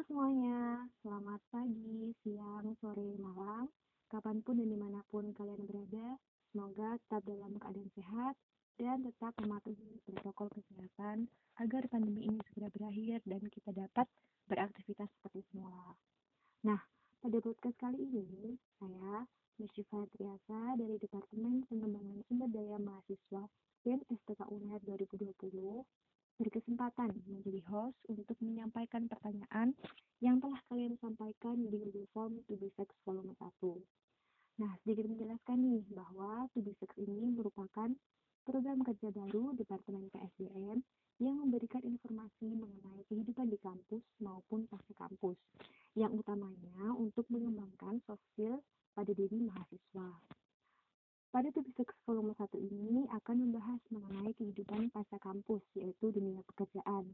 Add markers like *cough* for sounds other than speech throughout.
Semuanya, selamat pagi, siang, sore, malam, kapan pun dan di mana pun kalian berada. Semoga tetap dalam keadaan sehat dan tetap mematuhi protokol kesehatan agar pandemi ini segera berakhir dan kita dapat beraktivitas seperti semula. Nah, pada podcast kali ini, saya, Mishifa Triasa dari Departemen Pengembangan Sumber Daya Mahasiswa STK UNER 2020 berkesempatan menjadi host untuk menyampaikan pertanyaan yang telah kalian sampaikan di Google Form Tubisex volume 1. Nah, sedikit menjelaskan nih bahwa Tubisex ini merupakan program kerja baru Departemen PSDM yang memberikan informasi mengenai kehidupan di kampus maupun pasca kampus, yang utamanya untuk mengembangkan soft skill pada diri mahasiswa. Pada topik volume 1 ini akan membahas mengenai kehidupan pasca kampus, yaitu dunia pekerjaan.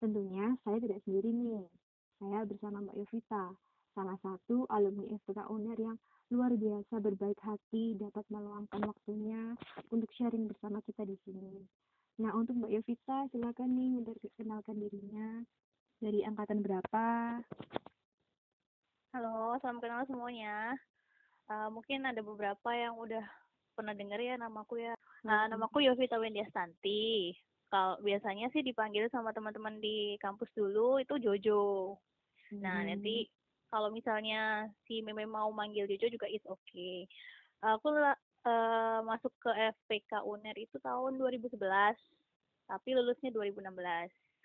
Tentunya saya tidak sendiri nih. Saya bersama Mbak Yovita, salah satu alumni FPK UNER yang luar biasa berbaik hati dapat meluangkan waktunya untuk sharing bersama kita di sini. Nah, untuk Mbak Yovita, silakan nih memperkenalkan dirinya. Dari angkatan berapa? Halo, salam kenal semuanya uh, mungkin ada beberapa yang udah pernah dengar ya namaku ya. Uh, namaku Yovita Wendiastanti. Kalau biasanya sih dipanggil sama teman-teman di kampus dulu itu Jojo. Hmm. Nah, nanti kalau misalnya si Meme mau manggil Jojo juga is oke. Okay. Aku uh, masuk ke FPK UNER itu tahun 2011. Tapi lulusnya 2016.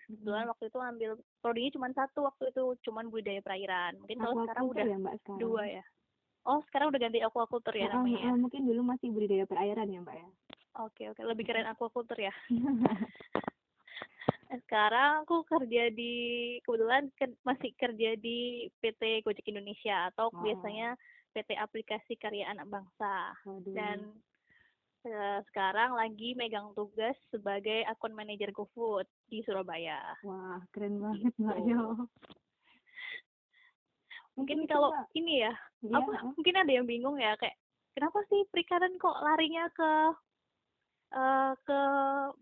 Kebetulan hmm. waktu itu ambil prodinya cuma satu waktu itu cuma budidaya perairan. Mungkin kalau sekarang udah ya, Mbak, sekarang. dua ya. Oh, sekarang udah ganti aquaculture ya nah, namanya. Uh, mungkin dulu masih budidaya perairan ya, Mbak ya. Oke, oke, lebih keren aquaculture ya. *laughs* sekarang aku kerja di kebetulan ke, masih kerja di PT Gojek Indonesia atau oh. biasanya PT Aplikasi Karya Anak Bangsa. Aduh. Dan uh, sekarang lagi megang tugas sebagai akun manajer GoFood di Surabaya. Wah, keren banget gitu. Mbak Yo mungkin kalau ini ya, ya apa mungkin ada yang bingung ya kayak kenapa sih perikanan kok larinya ke uh, ke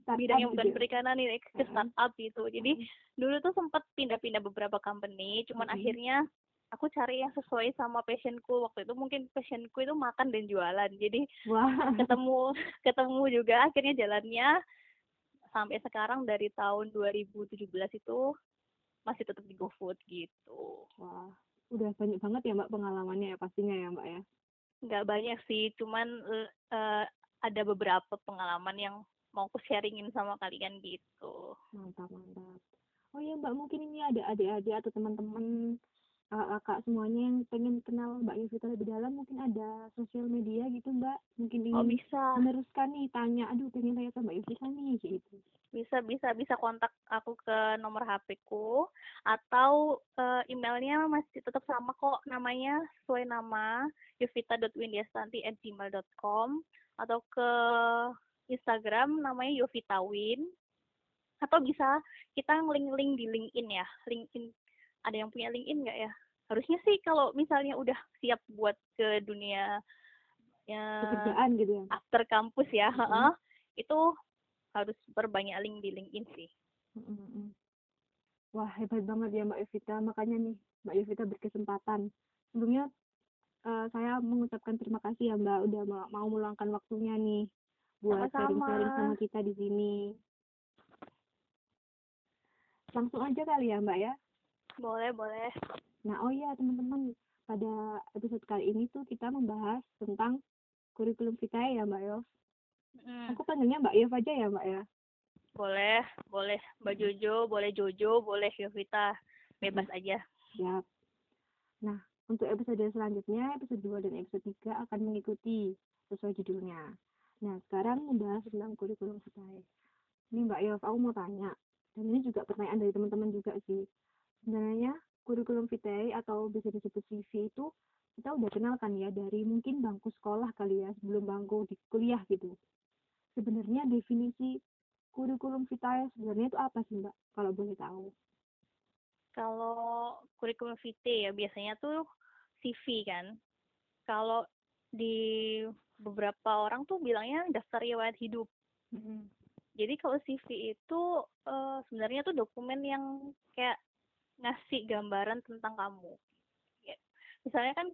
startup bidang yang bukan gitu. perikanan ini ke startup gitu. Jadi uh dulu tuh sempat pindah-pindah beberapa company cuman uh akhirnya aku cari yang sesuai sama passionku. Waktu itu mungkin passionku itu makan dan jualan. Jadi wow. ketemu ketemu juga akhirnya jalannya. Sampai sekarang dari tahun 2017 itu masih tetap di GoFood gitu. Wah, udah banyak banget ya mbak pengalamannya ya pastinya ya mbak ya? Nggak banyak sih cuman uh, ada beberapa pengalaman yang mau aku sharingin sama kalian gitu. Mantap mantap. Oh ya mbak mungkin ini ada adik-adik atau teman-teman kakak semuanya yang pengen kenal Mbak Yovita lebih dalam mungkin ada sosial media gitu Mbak. Mungkin ingin oh, bisa. meneruskan nih tanya aduh pengen tanya sama Mbak Yovita nih gitu bisa bisa bisa kontak aku ke nomor HP ku atau uh, emailnya masih tetap sama kok namanya sesuai nama yovita.windiastanti@gmail.com atau ke Instagram namanya Yovitawin atau bisa kita ngeling-link di LinkedIn ya LinkedIn ada yang punya LinkedIn nggak ya? Harusnya sih kalau misalnya udah siap buat ke dunia ya pekerjaan gitu ya. After kampus ya, mm -hmm. itu harus berbanyak link di LinkedIn sih. Wah hebat banget ya Mbak Evita, makanya nih Mbak Evita berkesempatan. Sebelumnya uh, saya mengucapkan terima kasih ya Mbak udah mau meluangkan waktunya nih buat sharing-sharing sama kita di sini. Langsung aja kali ya Mbak ya. Boleh, boleh. Nah, oh iya teman-teman, pada episode kali ini tuh kita membahas tentang kurikulum vitae ya Mbak Yov. Hmm. Aku panggilnya Mbak Yov aja ya Mbak ya. Boleh, boleh Mbak Jojo, boleh Jojo, boleh Yovita, bebas aja. Siap. Nah, untuk episode selanjutnya, episode 2 dan episode 3 akan mengikuti sesuai judulnya. Nah, sekarang membahas tentang kurikulum vitae. Ini Mbak Yov, aku mau tanya. Dan ini juga pertanyaan dari teman-teman juga sih sebenarnya kurikulum vitae atau bisa disebut CV itu kita udah kenal kan ya dari mungkin bangku sekolah kali ya sebelum bangku di kuliah gitu. Sebenarnya definisi kurikulum vitae sebenarnya itu apa sih mbak kalau boleh tahu? Kalau kurikulum vitae ya biasanya tuh CV kan. Kalau di beberapa orang tuh bilangnya daftar riwayat hidup. Mm -hmm. Jadi kalau CV itu uh, sebenarnya tuh dokumen yang kayak ngasih gambaran tentang kamu. Ya. Misalnya kan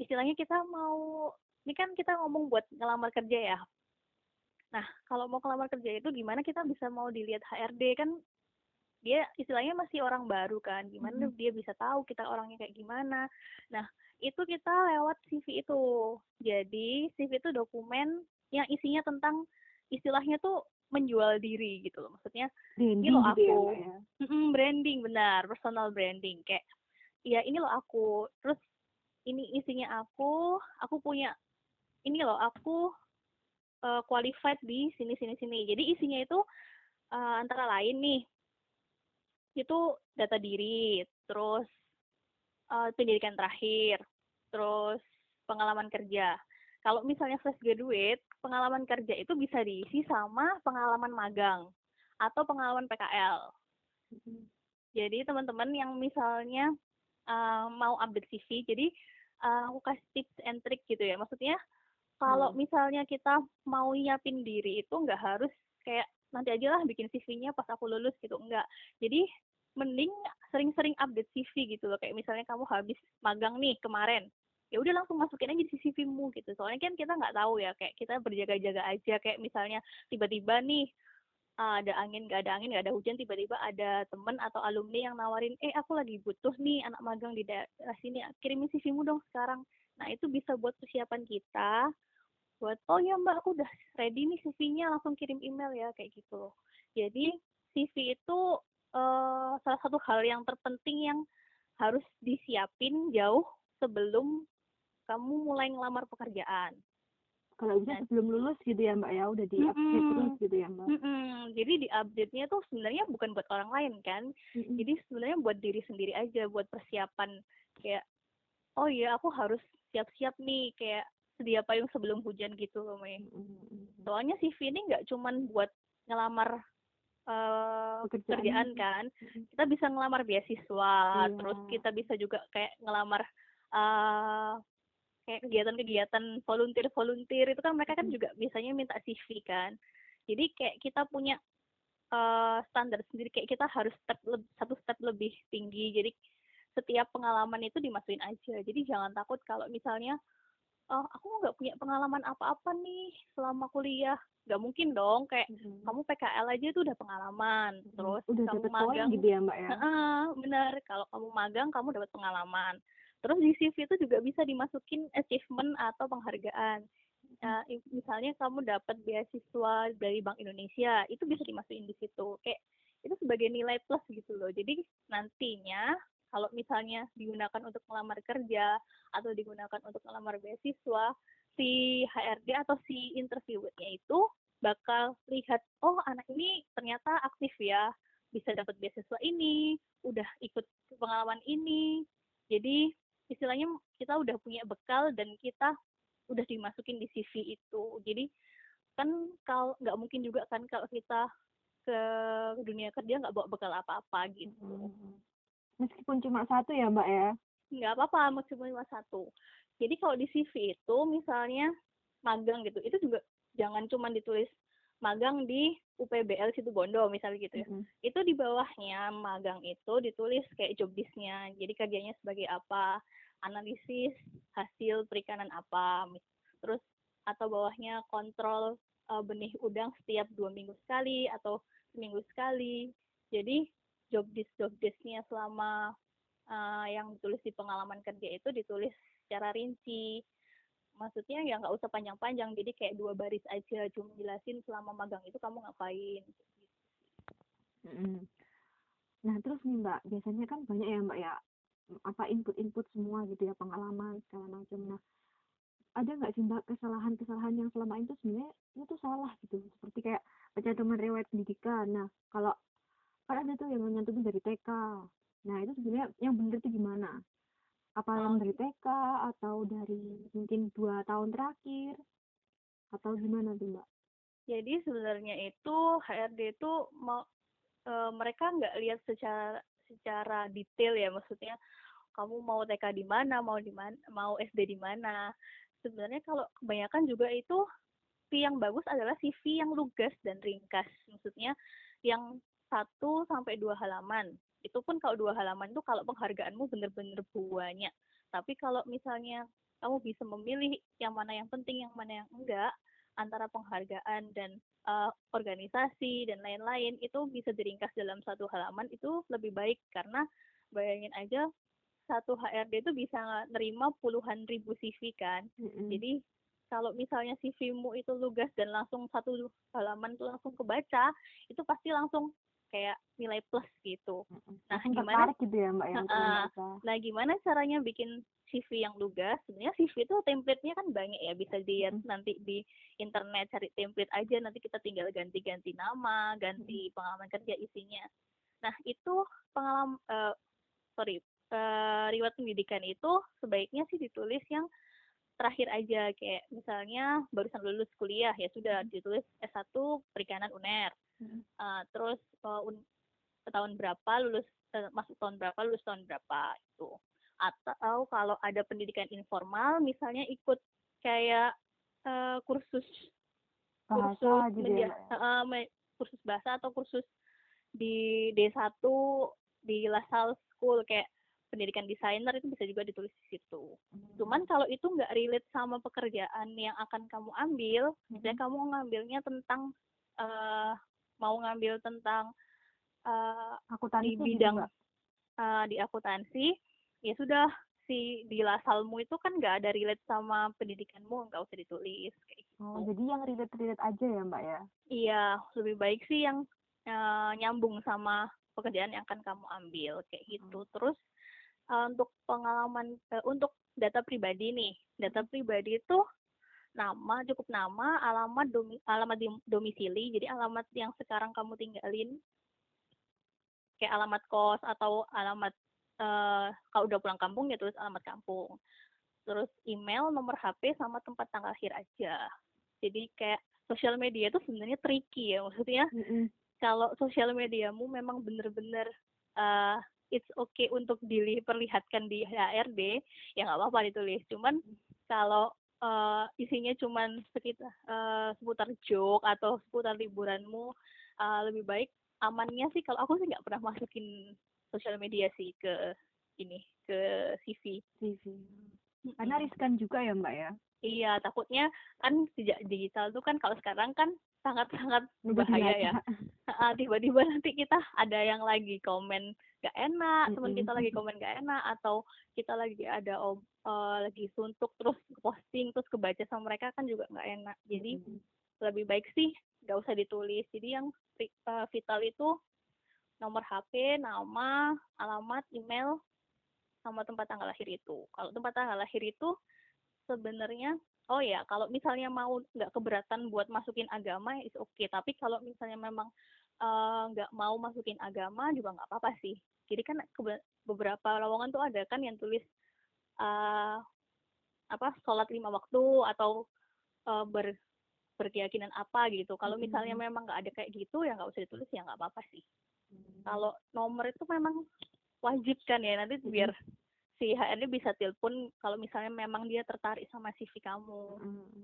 istilahnya kita mau ini kan kita ngomong buat ngelamar kerja ya. Nah, kalau mau ngelamar kerja itu gimana kita bisa mau dilihat HRD kan dia istilahnya masih orang baru kan gimana hmm. dia bisa tahu kita orangnya kayak gimana? Nah itu kita lewat CV itu. Jadi CV itu dokumen yang isinya tentang istilahnya tuh menjual diri gitu loh. Maksudnya branding ini loh gitu aku. ya, ya. branding benar personal branding. Kayak ya ini loh aku. Terus ini isinya aku aku punya ini loh aku uh, qualified di sini sini sini jadi isinya itu uh, antara lain nih itu data diri, terus uh, pendidikan terakhir, terus pengalaman kerja. Kalau misalnya fresh graduate, pengalaman kerja itu bisa diisi sama pengalaman magang atau pengalaman PKL. Jadi teman-teman yang misalnya uh, mau update CV, jadi uh, aku kasih tips and trick gitu ya. Maksudnya kalau hmm. misalnya kita mau nyiapin diri itu nggak harus kayak nanti aja lah bikin CV-nya pas aku lulus gitu enggak jadi mending sering-sering update CV gitu loh kayak misalnya kamu habis magang nih kemarin ya udah langsung masukin aja di CV-mu gitu. Soalnya kan kita nggak tahu ya kayak kita berjaga-jaga aja kayak misalnya tiba-tiba nih uh, ada angin nggak ada angin nggak ada hujan tiba-tiba ada temen atau alumni yang nawarin eh aku lagi butuh nih anak magang di daerah sini kirimin CV-mu dong sekarang. Nah itu bisa buat persiapan kita buat oh ya mbak aku udah ready nih CV-nya langsung kirim email ya kayak gitu jadi CV itu uh, salah satu hal yang terpenting yang harus disiapin jauh sebelum kamu mulai ngelamar pekerjaan. Kalau bisa sebelum lulus gitu ya mbak ya udah di update mm -hmm. terus gitu ya mbak. Mm -hmm. Jadi di update-nya tuh sebenarnya bukan buat orang lain kan. Mm -hmm. Jadi sebenarnya buat diri sendiri aja buat persiapan kayak oh iya aku harus siap-siap nih kayak sedia payung sebelum hujan gitu loh Mei. Soalnya CV ini nggak cuman buat ngelamar uh, pekerjaan kan, kita bisa ngelamar beasiswa, yeah. terus kita bisa juga kayak ngelamar uh, kayak kegiatan-kegiatan volunteer-volunteer itu kan mereka kan juga biasanya minta CV kan. Jadi kayak kita punya uh, standar sendiri kayak kita harus step satu step lebih tinggi. Jadi setiap pengalaman itu dimasukin aja. Jadi jangan takut kalau misalnya oh aku nggak punya pengalaman apa-apa nih selama kuliah. Nggak mungkin dong kayak hmm. kamu PKL aja itu udah pengalaman hmm. terus udah kamu magang gitu ya mbak ya? Uh, benar kalau kamu magang kamu dapat pengalaman. Terus di CV itu juga bisa dimasukin achievement atau penghargaan. Uh, misalnya kamu dapat beasiswa dari Bank Indonesia itu bisa dimasukin di situ. Kayak itu sebagai nilai plus gitu loh. Jadi nantinya kalau misalnya digunakan untuk melamar kerja atau digunakan untuk melamar beasiswa, si HRD atau si interviewernya itu bakal lihat, oh anak ini ternyata aktif ya, bisa dapat beasiswa ini, udah ikut pengalaman ini. Jadi istilahnya kita udah punya bekal dan kita udah dimasukin di CV itu. Jadi kan kalau nggak mungkin juga kan kalau kita ke dunia kerja nggak bawa bekal apa-apa gitu. Hmm. Meskipun cuma satu ya Mbak ya? Nggak apa-apa, meskipun cuma satu. Jadi kalau di CV itu misalnya magang gitu, itu juga jangan cuma ditulis magang di UPBL situ Bondo misalnya gitu ya. Mm -hmm. Itu di bawahnya magang itu ditulis kayak job desk-nya. Jadi kerjanya sebagai apa, analisis hasil perikanan apa, terus atau bawahnya kontrol uh, benih udang setiap dua minggu sekali atau seminggu sekali. Jadi job desk job desknya selama uh, yang ditulis di pengalaman kerja itu ditulis secara rinci. Maksudnya ya nggak usah panjang-panjang jadi kayak dua baris aja cuma jelasin selama magang itu kamu ngapain. Nah terus nih mbak biasanya kan banyak ya mbak ya apa input-input semua gitu ya pengalaman segala macam. Nah ada nggak sih mbak kesalahan-kesalahan yang selama itu sebenarnya itu salah gitu? Seperti kayak pencantuman riwayat pendidikan. Nah kalau kan ada tuh yang nyantumin dari TK nah itu sebenarnya yang benar itu gimana? Apa oh. yang dari TK atau dari mungkin dua tahun terakhir? Atau gimana tuh mbak? Jadi sebenarnya itu HRD itu mau e, mereka nggak lihat secara secara detail ya. Maksudnya kamu mau TK di mana? Mau di mana mau SD di mana? Sebenarnya kalau kebanyakan juga itu CV yang bagus adalah CV yang lugas dan ringkas. Maksudnya yang satu sampai dua halaman. itu pun kalau dua halaman itu kalau penghargaanmu bener-bener banyak tapi kalau misalnya kamu bisa memilih yang mana yang penting yang mana yang enggak antara penghargaan dan uh, organisasi dan lain-lain itu bisa diringkas dalam satu halaman itu lebih baik karena bayangin aja satu HRD itu bisa nerima puluhan ribu CV kan. Mm-hmm. Jadi kalau misalnya CV-mu itu lugas dan langsung satu halaman itu langsung kebaca, itu pasti langsung kayak nilai plus gitu. Nah, gimana gitu ya, Mbak yang uh, Nah, gimana caranya bikin CV yang lugas? Sebenarnya CV itu template-nya kan banyak ya, bisa dilihat mm-hmm. nanti di internet cari template aja nanti kita tinggal ganti-ganti nama, ganti mm-hmm. pengalaman kerja isinya. Nah, itu pengalaman uh, sorry uh, riwayat pendidikan itu sebaiknya sih ditulis yang terakhir aja kayak misalnya barusan lulus kuliah ya sudah hmm. ditulis S1 perikanan UNER. Hmm. Uh, terus uh, un tahun berapa lulus uh, masuk tahun berapa lulus tahun berapa itu. Atau kalau ada pendidikan informal misalnya ikut kayak uh, kursus bahasa kursus gitu ya, uh, kursus bahasa atau kursus di D1 di LaSalle School kayak pendidikan desainer itu bisa juga ditulis di situ. Hmm. Cuman kalau itu nggak relate sama pekerjaan yang akan kamu ambil, hmm. misalnya kamu ngambilnya tentang uh, mau ngambil tentang uh, akuntansi di bidang uh, di akuntansi, ya sudah si di lasalmu itu kan nggak ada relate sama pendidikanmu nggak usah ditulis kayak gitu. Oh, jadi yang relate relate aja ya mbak ya? Iya, lebih baik sih yang uh, nyambung sama pekerjaan yang akan kamu ambil kayak gitu. Hmm. Terus uh, untuk pengalaman uh, untuk data pribadi nih data hmm. pribadi itu nama cukup nama alamat domi, alamat domisili. Jadi alamat yang sekarang kamu tinggalin kayak alamat kos atau alamat uh, kalau udah pulang kampung ya terus alamat kampung. Terus email nomor HP sama tempat tanggal lahir aja. Jadi kayak sosial media itu sebenarnya tricky ya maksudnya mm -hmm. kalau sosial mediamu memang bener-bener uh, it's okay untuk diperlihatkan di HRD ya nggak apa-apa ditulis. Cuman kalau uh, isinya cuman sekitar uh, seputar joke atau seputar liburanmu uh, lebih baik amannya sih kalau aku sih nggak pernah masukin sosial media sih ke ini ke CV CV karena riskan juga ya mbak ya? Iya takutnya kan sejak digital tuh kan kalau sekarang kan sangat-sangat berbahaya ya. Tiba-tiba nanti kita ada yang lagi komen gak enak teman kita lagi komen gak enak atau kita lagi ada om uh, lagi suntuk terus *laughs* posting terus kebaca sama mereka kan juga nggak enak jadi mm-hmm. lebih baik sih nggak usah ditulis jadi yang uh, vital itu nomor HP nama alamat email sama tempat tanggal lahir itu kalau tempat tanggal lahir itu sebenarnya oh ya kalau misalnya mau nggak keberatan buat masukin agama ya is oke okay. tapi kalau misalnya memang nggak uh, mau masukin agama juga nggak apa-apa sih jadi kan beberapa lowongan tuh ada kan yang tulis uh, apa sholat lima waktu atau uh, ber berkeyakinan apa gitu kalau misalnya hmm. memang nggak ada kayak gitu ya nggak usah ditulis ya nggak apa-apa sih hmm. kalau nomor itu memang wajib kan ya nanti hmm. biar si HRD bisa telepon kalau misalnya memang dia tertarik sama CV kamu hmm.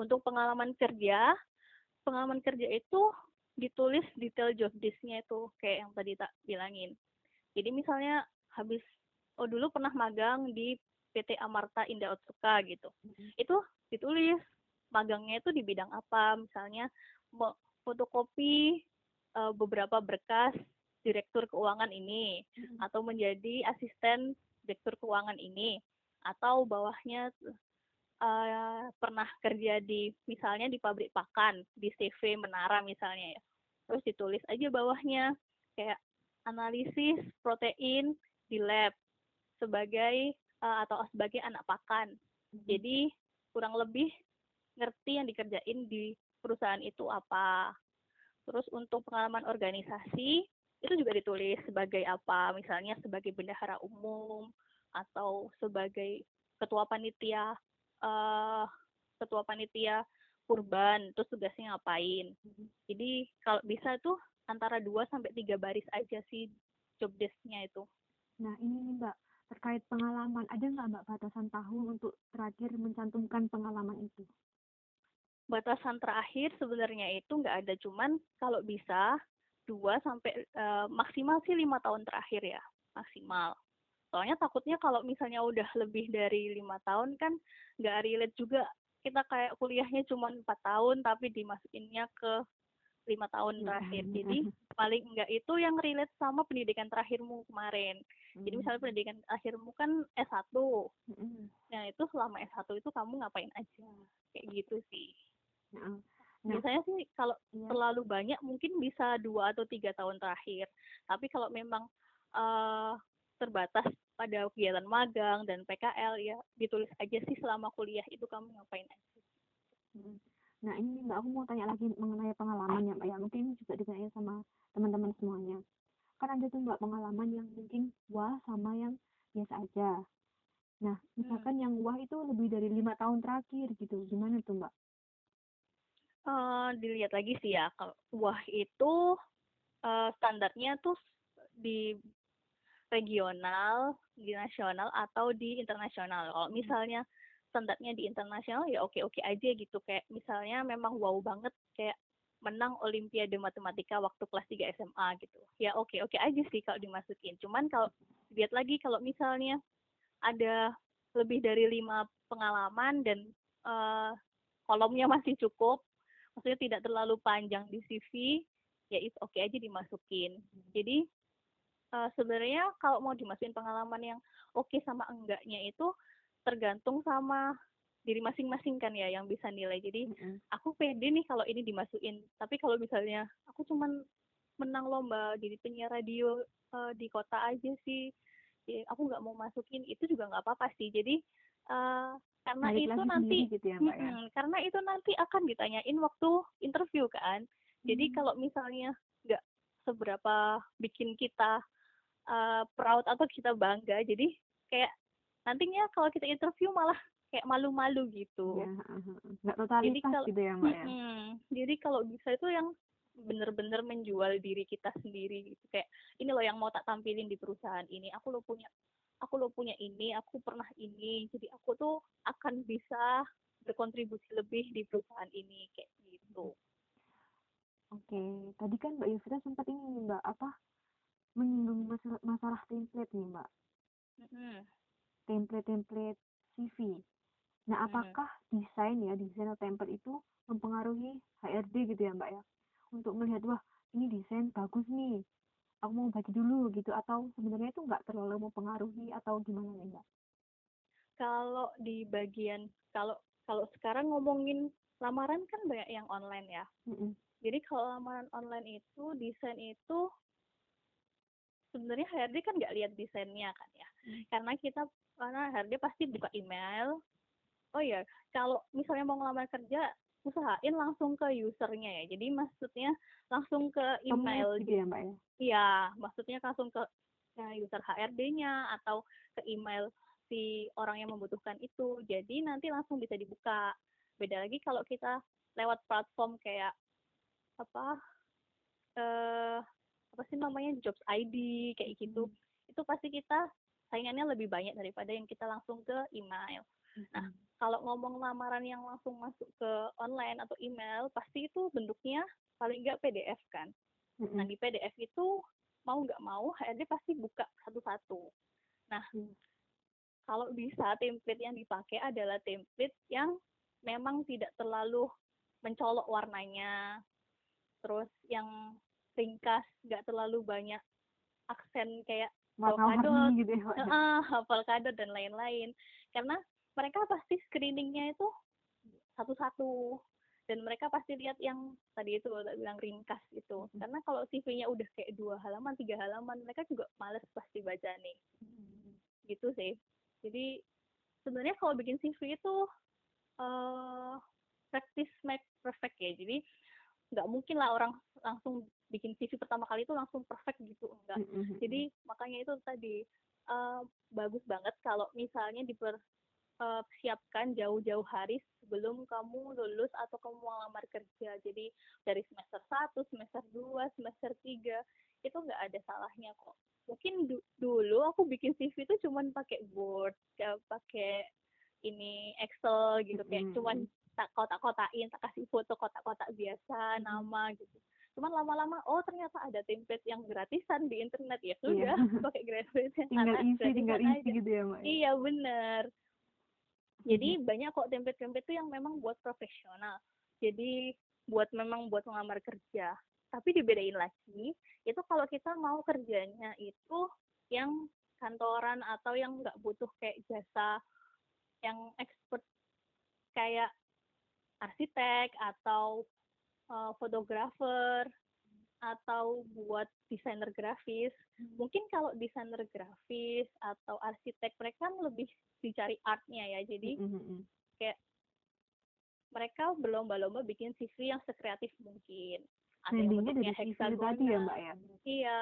untuk pengalaman kerja pengalaman kerja itu ditulis detail job disknya itu kayak yang tadi tak bilangin jadi misalnya habis oh dulu pernah magang di PT Amarta Indah Otsuka gitu mm-hmm. itu ditulis magangnya itu di bidang apa misalnya fotokopi uh, beberapa berkas direktur keuangan ini mm-hmm. atau menjadi asisten direktur keuangan ini atau bawahnya uh, pernah kerja di misalnya di pabrik pakan di CV Menara misalnya ya terus ditulis aja bawahnya kayak analisis protein di lab sebagai uh, atau sebagai anak pakan. Hmm. Jadi kurang lebih ngerti yang dikerjain di perusahaan itu apa. Terus untuk pengalaman organisasi itu juga ditulis sebagai apa, misalnya sebagai bendahara umum atau sebagai ketua panitia uh, ketua panitia kurban, terus tugasnya ngapain. Hmm. Jadi kalau bisa tuh antara 2 sampai tiga baris aja sih job desk-nya itu. Nah, ini nih Mbak, terkait pengalaman, ada nggak Mbak batasan tahun untuk terakhir mencantumkan pengalaman itu? Batasan terakhir sebenarnya itu nggak ada, cuman kalau bisa dua sampai uh, maksimal sih lima tahun terakhir ya maksimal. Soalnya takutnya kalau misalnya udah lebih dari lima tahun kan nggak relate juga. Kita kayak kuliahnya cuma empat tahun tapi dimasukinnya ke lima tahun terakhir. *laughs* Jadi paling enggak itu yang relate sama pendidikan terakhirmu kemarin. Jadi misalnya pendidikan akhirmu kan S1 nah itu selama S1 itu kamu ngapain aja? Kayak gitu sih. Nah, biasanya sih kalau ya. terlalu banyak mungkin bisa dua atau tiga tahun terakhir. Tapi kalau memang uh, terbatas pada kegiatan magang dan PKL ya ditulis aja sih selama kuliah itu kamu ngapain aja. Nah ini mbak aku mau tanya lagi mengenai pengalaman ya mbak ya mungkin juga ditanya sama teman-teman semuanya. Kan ada tuh mbak pengalaman yang mungkin wah sama yang biasa aja. Nah misalkan hmm. yang wah itu lebih dari lima tahun terakhir gitu gimana tuh mbak? Uh, dilihat lagi sih ya kalau wah itu uh, standarnya tuh di regional, di nasional atau di internasional. Kalau misalnya standarnya di internasional ya oke-oke aja gitu kayak misalnya memang wow banget kayak menang olimpiade matematika waktu kelas 3 SMA gitu. Ya oke-oke aja sih kalau dimasukin. Cuman kalau lihat lagi kalau misalnya ada lebih dari lima pengalaman dan uh, kolomnya masih cukup, maksudnya tidak terlalu panjang di CV, ya itu oke okay aja dimasukin. Jadi uh, sebenarnya kalau mau dimasukin pengalaman yang oke okay sama enggaknya itu tergantung sama diri masing-masing kan ya yang bisa nilai. Jadi mm-hmm. aku pede nih kalau ini dimasukin. Tapi kalau misalnya aku cuman menang lomba jadi penyiar radio uh, di kota aja sih, ya, aku nggak mau masukin itu juga nggak apa-apa sih. Jadi uh, karena Balik itu nanti, gitu ya, Mbak, ya? karena itu nanti akan ditanyain waktu interview kan. Jadi hmm. kalau misalnya nggak seberapa bikin kita uh, proud atau kita bangga jadi kayak nantinya kalau kita interview malah kayak malu-malu gitu. Ya, nggak totalitas jadi kalau, gitu ya mbak ya. Hmm, jadi kalau bisa itu yang bener-bener menjual diri kita sendiri gitu kayak ini loh yang mau tak tampilin di perusahaan ini aku lo punya aku lo punya ini aku pernah ini jadi aku tuh akan bisa berkontribusi lebih di perusahaan ini kayak gitu. Oke, tadi kan Mbak Yusra sempat ini Mbak apa menyinggung masalah, masalah template nih mbak mm-hmm. Template-template CV nah apakah mm-hmm. desain ya desain atau template itu mempengaruhi HRD gitu ya mbak ya untuk melihat wah ini desain bagus nih aku mau baca dulu gitu atau sebenarnya itu nggak terlalu mempengaruhi atau gimana nih mbak kalau di bagian kalau kalau sekarang ngomongin lamaran kan banyak yang online ya mm-hmm. jadi kalau lamaran online itu desain itu sebenarnya HRD kan nggak lihat desainnya kan ya hmm. Karena kita karena HRD pasti buka email. Oh ya kalau misalnya mau ngelamar kerja usahain langsung ke usernya ya. Jadi maksudnya langsung ke email gitu ya mbak ya? Iya maksudnya langsung ke user HRD-nya atau ke email si orang yang membutuhkan itu. Jadi nanti langsung bisa dibuka. Beda lagi kalau kita lewat platform kayak apa eh apa sih namanya jobs ID kayak gitu. Hmm. itu pasti kita saingannya lebih banyak daripada yang kita langsung ke email. Nah kalau ngomong lamaran yang langsung masuk ke online atau email pasti itu bentuknya paling nggak PDF kan. Nah di PDF itu mau nggak mau HRD pasti buka satu-satu. Nah hmm. kalau bisa template yang dipakai adalah template yang memang tidak terlalu mencolok warnanya terus yang ringkas nggak terlalu banyak aksen kayak avocado gitu ya, uh, avocado dan lain-lain. Karena mereka pasti screeningnya itu satu-satu. Dan mereka pasti lihat yang tadi itu bilang ringkas itu. Hmm. karena kalau CV-nya udah kayak dua halaman tiga halaman mereka juga males pasti baca nih. Hmm. gitu sih. Jadi sebenarnya kalau bikin CV itu uh, practice make perfect ya. Jadi nggak mungkin lah orang langsung bikin CV pertama kali itu langsung perfect gitu enggak. Mm-hmm. jadi makanya itu tadi uh, bagus banget kalau misalnya dipersiapkan jauh-jauh hari sebelum kamu lulus atau kamu mau lamar kerja. Jadi dari semester 1, semester 2, semester 3 itu nggak ada salahnya kok. Mungkin du dulu aku bikin CV itu cuman pakai Word pakai ini Excel gitu kayak mm -hmm. cuman tak kotak-kotakin tak kasih foto kotak-kotak biasa nama gitu cuman lama-lama oh ternyata ada template yang gratisan di internet ya Iya. sudah pakai gratisan tinggal anak isi tinggal isi aja. gitu ya mbak ya? iya bener jadi banyak kok template-template itu yang memang buat profesional jadi buat memang buat mengamar kerja tapi dibedain lagi itu kalau kita mau kerjanya itu yang kantoran atau yang nggak butuh kayak jasa yang expert kayak arsitek atau uh, fotografer atau buat desainer grafis mungkin kalau desainer grafis atau arsitek mereka lebih dicari artnya ya jadi Mm, mm, mm. mereka berlomba-lomba bikin CV yang sekreatif mungkin ada yang bentuknya itu tadi ya heksagonal. mbak ya Iya,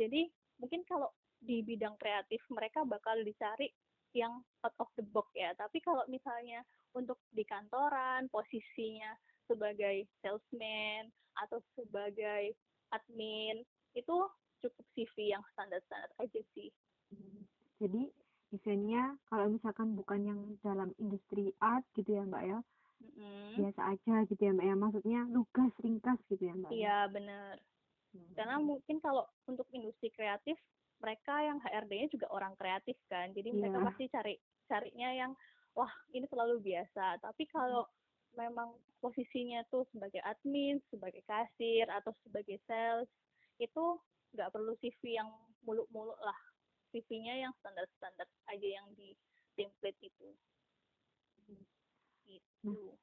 jadi mungkin kalau di bidang kreatif mereka bakal dicari yang out of the box ya. Tapi kalau misalnya untuk di kantoran posisinya sebagai salesman atau sebagai admin itu cukup CV yang standar-standar aja sih. Jadi desainnya kalau misalkan bukan yang dalam industri art gitu ya mbak ya Mm-mm. biasa aja gitu ya mbak ya maksudnya lugas ringkas gitu ya mbak ya? Iya bener. Hmm. Karena mungkin kalau untuk industri kreatif mereka yang HRD-nya juga orang kreatif kan. Jadi mereka Iya. pasti cari carinya yang wah ini terlalu biasa. Tapi kalau memang posisinya tuh sebagai admin, sebagai kasir atau sebagai sales itu nggak perlu CV yang muluk-muluk lah. CV-nya yang standar-standar aja yang di template itu. Gitu.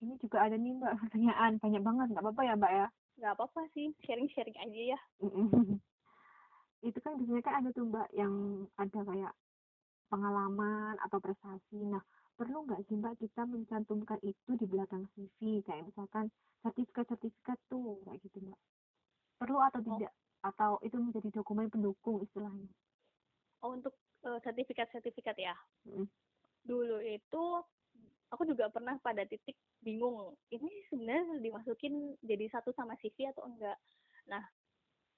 ini juga ada nih mbak pertanyaan banyak banget nggak apa-apa ya mbak ya Nggak apa-apa sih, sharing-sharing aja ya. *laughs* itu kan biasanya kan ada tuh mbak yang ada kayak pengalaman atau prestasi nah perlu nggak sih mbak kita mencantumkan itu di belakang CV kayak misalkan sertifikat-sertifikat tuh kayak gitu mbak perlu atau tidak atau itu menjadi dokumen pendukung istilahnya Oh, untuk eh, sertifikat-sertifikat ya. Mm. Dulu itu aku juga pernah pada titik bingung. Ini sebenarnya dimasukin jadi satu sama CV atau enggak. Nah,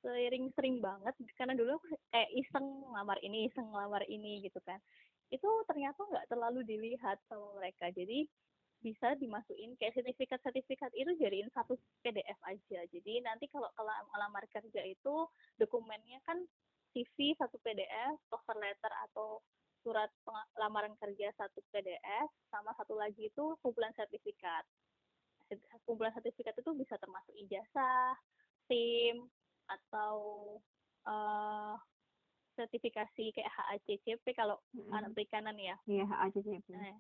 sering sering banget karena dulu aku kayak iseng ngelamar ini, iseng ngelamar ini gitu kan. Itu ternyata nggak terlalu dilihat sama mereka. Jadi bisa dimasukin kayak sertifikat-sertifikat itu jadiin satu PDF aja. Jadi nanti kalau kelam- ngelamar kerja itu dokumennya kan CV satu PDF, cover letter atau surat lamaran kerja satu PDF, sama satu lagi itu kumpulan sertifikat. Sert- Kumpulan sertifikat itu bisa termasuk ijazah, SIM, atau eh, sertifikasi kayak HACCP kalau Mm-mm. anak perikanan ya. iya HACCP Nah,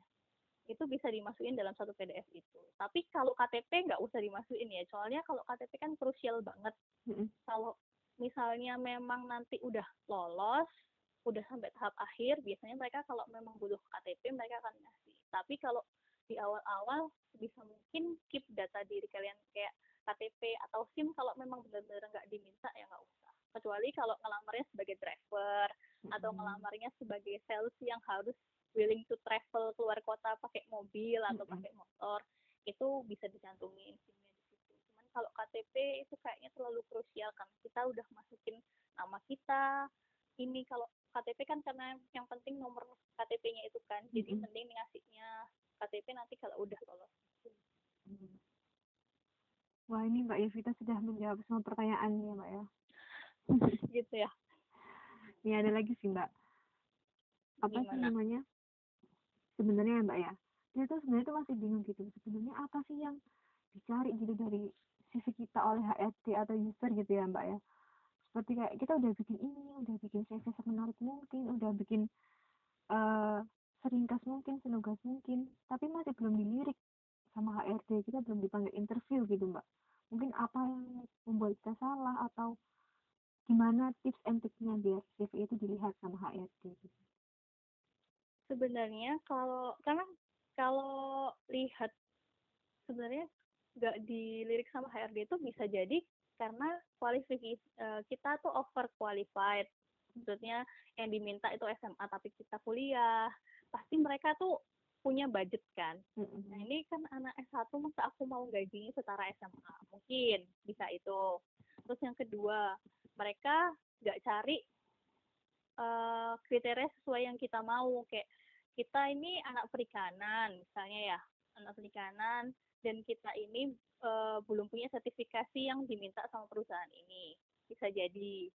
itu bisa dimasukin dalam satu PDF itu. Tapi kalau KTP nggak usah dimasukin ya, soalnya kalau KTP kan krusial banget. Mm-mm. Kalau misalnya memang nanti udah lolos, udah sampai tahap akhir, biasanya mereka kalau memang butuh KTP mereka akan ngasih. Tapi kalau di awal-awal bisa mungkin keep data diri kalian kayak KTP atau SIM kalau memang benar-benar nggak diminta ya nggak usah. Kecuali kalau ngelamarnya sebagai driver atau Mm-mm. ngelamarnya sebagai sales yang harus willing to travel keluar kota pakai mobil atau Mm-mm. pakai motor itu bisa dicantumin SIM-nya di situ. Cuman kalau KTP itu kayaknya terlalu krusial kan kita udah masukin nama kita. Ini kalau KTP kan karena yang penting nomor KTP-nya itu kan. Jadi Mm-mm. mending ngasihnya KTP nanti kalau udah lolos. Hmm. Wah ini Mbak Yevita sudah menjawab semua pertanyaan ya Mbak ya. *laughs* gitu ya. Ini ada lagi sih Mbak. Apa sih namanya? Sebenarnya ya Mbak ya. Dia tuh sebenarnya tuh masih bingung gitu. Sebenarnya apa sih yang dicari gitu dari sisi kita oleh HRD atau user gitu ya Mbak ya. Seperti kayak kita udah bikin ini, udah bikin CV semenarik mungkin, udah bikin eh seringkas mungkin, senugas mungkin, tapi masih belum dilirik sama HRD, kita belum dipanggil interview gitu Mbak. Mungkin apa yang membuat kita salah atau gimana tips and triknya biar CV itu dilihat sama HRD gitu. sebenarnya kalau karena kalau lihat sebenarnya nggak dilirik sama HRD itu bisa jadi karena kualifikasi eh, kita tuh over qualified maksudnya yang diminta itu SMA tapi kita kuliah pasti mereka tuh punya budget kan. Nah ini kan anak S1 masa aku mau gajinya setara SMA mungkin bisa itu. Terus yang kedua mereka nggak cari eh, kriteria sesuai yang kita mau. Kayak kita ini anak perikanan misalnya ya anak perikanan dan kita ini uh, belum punya sertifikasi yang diminta sama perusahaan ini. Bisa jadi.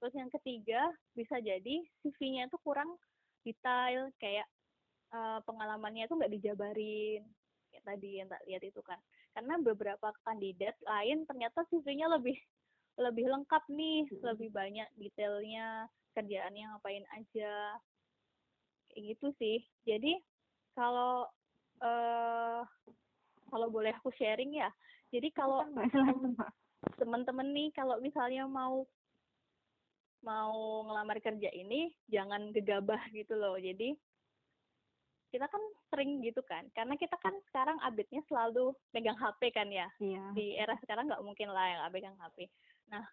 Terus yang ketiga bisa jadi CV-nya itu kurang detail kayak uh, pengalamannya itu nggak dijabarin. Kayak tadi yang tak lihat itu kan. Karena beberapa kandidat lain ternyata CV-nya lebih lebih lengkap nih hmm. lebih banyak detailnya kerjaannya ngapain aja. Kayak gitu sih. Jadi kalau uh, kalau boleh aku sharing ya. Jadi kalau *laughs* teman-teman nih kalau misalnya mau mau ngelamar kerja ini jangan gegabah gitu loh. Jadi kita kan sering gitu kan. Karena kita kan sekarang update-nya selalu megang HP kan ya. Iya. di era sekarang nggak mungkin lah yang pegang HP nah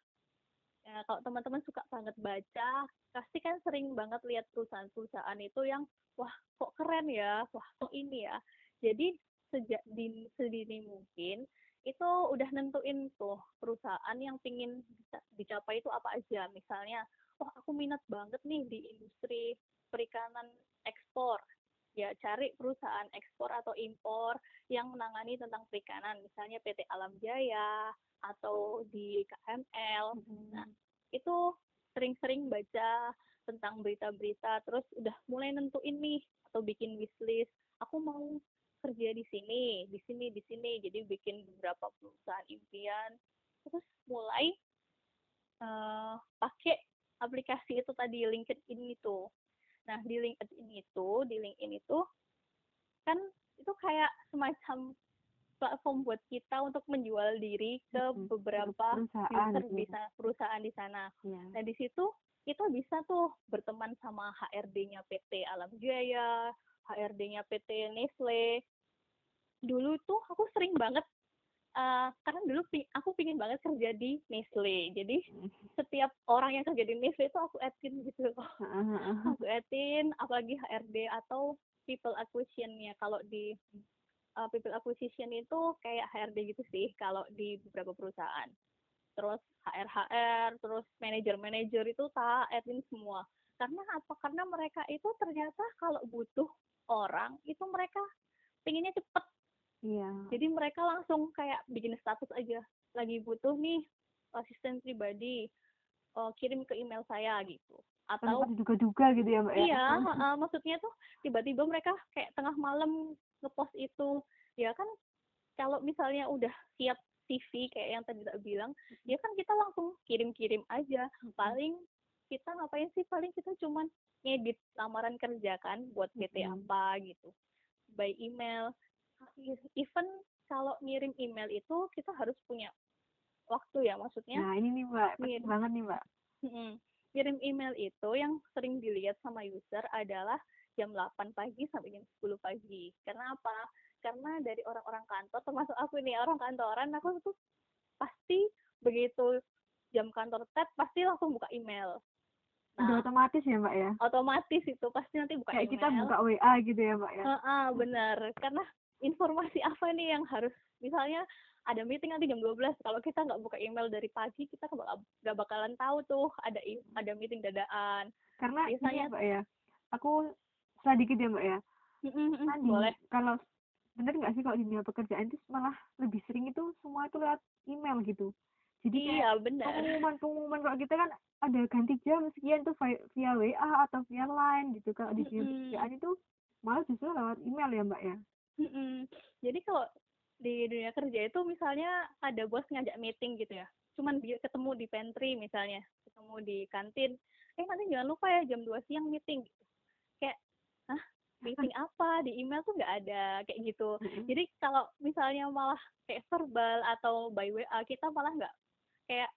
ya, kalau teman-teman suka banget baca pasti kan sering banget lihat perusahaan-perusahaan itu yang wah kok keren ya wah kok ini ya. Jadi sejak di sedini mungkin itu udah nentuin tuh perusahaan yang pingin dicapai itu apa aja. Misalnya wah aku minat banget nih di industri perikanan ekspor. Ya cari perusahaan ekspor atau impor yang menangani tentang perikanan. Misalnya PT Alam Jaya atau di KML hmm. nah itu sering-sering baca tentang berita-berita terus udah mulai nentuin nih atau bikin wishlist aku mau kerja di sini, di sini, di sini. Jadi bikin beberapa perusahaan impian. Terus mulai uh, pakai aplikasi itu tadi LinkedIn itu. Nah di LinkedIn itu, di LinkedIn itu kan itu kayak semacam platform buat kita untuk menjual diri ke beberapa perusahaan user di sana, perusahaan di sana. Ya. Nah di situ kita bisa tuh berteman sama HRD-nya PT Alam Jaya, HRD-nya PT Nestle, dulu tuh aku sering banget uh, karena dulu aku pingin banget kerja di Nestle. Jadi setiap orang yang kerja di Nestle itu aku atin gitu. Loh aku atin apalagi HRD atau people acquisition-nya. Kalau di uh, people acquisition itu kayak HRD gitu sih kalau di beberapa perusahaan terus HR HR terus manajer manajer itu tak atin semua karena apa karena mereka itu ternyata kalau butuh orang itu mereka pinginnya cepet Iya. Jadi mereka langsung kayak bikin status aja, lagi butuh nih asisten pribadi, uh, kirim ke email saya gitu. Atau duga-duga gitu ya mbak ya? Iya, uh, maksudnya tuh tiba-tiba mereka kayak tengah malam ngepost itu, ya kan kalau misalnya udah siap CV kayak yang tadi tak bilang, ya kan kita langsung kirim-kirim aja. Paling kita ngapain sih? Paling kita cuman ngedit lamaran kerja kan buat PT apa gitu, by email. Even kalau ngirim email itu kita harus punya waktu ya maksudnya nah ini nih mbak. Penting banget nih mbak. Hmm, kirim email itu yang sering dilihat sama user adalah jam 8 pagi sampai jam 10 pagi. Karena apa karena dari orang-orang kantor termasuk aku nih orang kantoran aku tuh pasti begitu jam kantor tet pasti langsung buka email. Nah, udah otomatis ya mbak ya? otomatis itu pasti nanti buka kayak email. kita buka WA gitu ya mbak ya? Uh, uh, benar. Karena informasi apa nih yang harus misalnya ada meeting nanti jam 12 kalau kita nggak buka email dari pagi kita nggak bakalan tahu tuh ada ada meeting dadaan. Karena biasanya mbak ya aku sedikit ya mbak ya? Tadi, boleh. kalau bener nggak sih kalau di dunia pekerjaan itu malah lebih sering itu semua itu lewat email gitu? Jadi iya benar pengumuman pengumuman kalau kita kan ada ganti jam sekian tuh via WA atau via line gitu. Kalau di dunia pekerjaan itu malah justru lewat email ya mbak ya? Mm-mm. Jadi kalau di dunia kerja itu misalnya ada bos ngajak meeting gitu ya, cuman ketemu di pantry misalnya, ketemu di kantin, eh nanti jangan lupa ya jam 2 siang meeting gitu. Kayak, ah meeting *laughs* apa di email tuh nggak ada kayak gitu. Mm-hmm. Jadi kalau misalnya malah kayak verbal atau by WA kita malah nggak kayak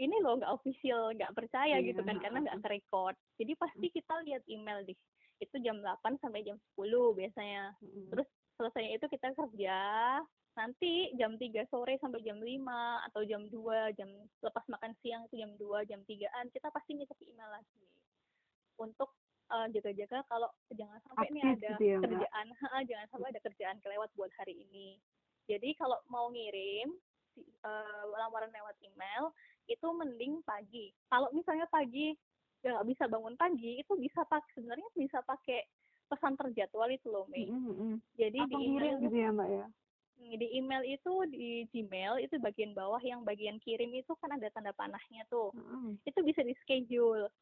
ini loh nggak official nggak percaya yeah. gitu kan karena nggak record jadi pasti kita lihat email deh itu jam 8 sampai jam 10 biasanya mm-hmm. terus selesai itu kita kerja nanti jam 3 sore sampai jam 5 atau jam 2 jam lepas makan siang itu jam 2 jam 3an kita pasti ngecek email lagi untuk uh, jaga-jaga kalau jangan sampai ini ada gitu ya, kerjaan jangan sampai ada kerjaan kelewat buat hari ini jadi kalau mau ngirim uh, lamaran lewat email itu mending pagi kalau misalnya pagi ya nggak bisa bangun pagi itu bisa pakai sebenarnya bisa pakai pesan terjadwal itu loh Mei. Mm -hmm. Jadi Atau di email gitu ya mbak ya? di email itu di Gmail itu bagian bawah yang bagian kirim itu kan ada tanda panahnya tuh Mm-mm. itu bisa di schedule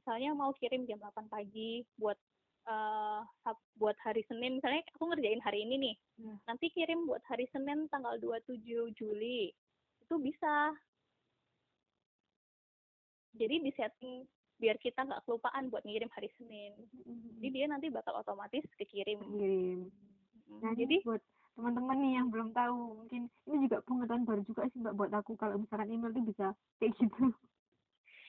misalnya mau kirim jam 8 pagi buat Sab- buat hari Senin. Misalnya aku ngerjain hari ini nih. Ya. nanti kirim buat hari Senin tanggal 27 Juli. Itu bisa. Jadi di setting biar kita nggak kelupaan buat ngirim hari Senin. Jadi dia nanti bakal otomatis kekirim Kirim. Mm, Nah, jadi buat teman-teman nih yang belum tahu, mungkin ini juga pengetahuan baru juga sih Mbak buat aku. Kalau misalkan email tuh bisa kayak gitu.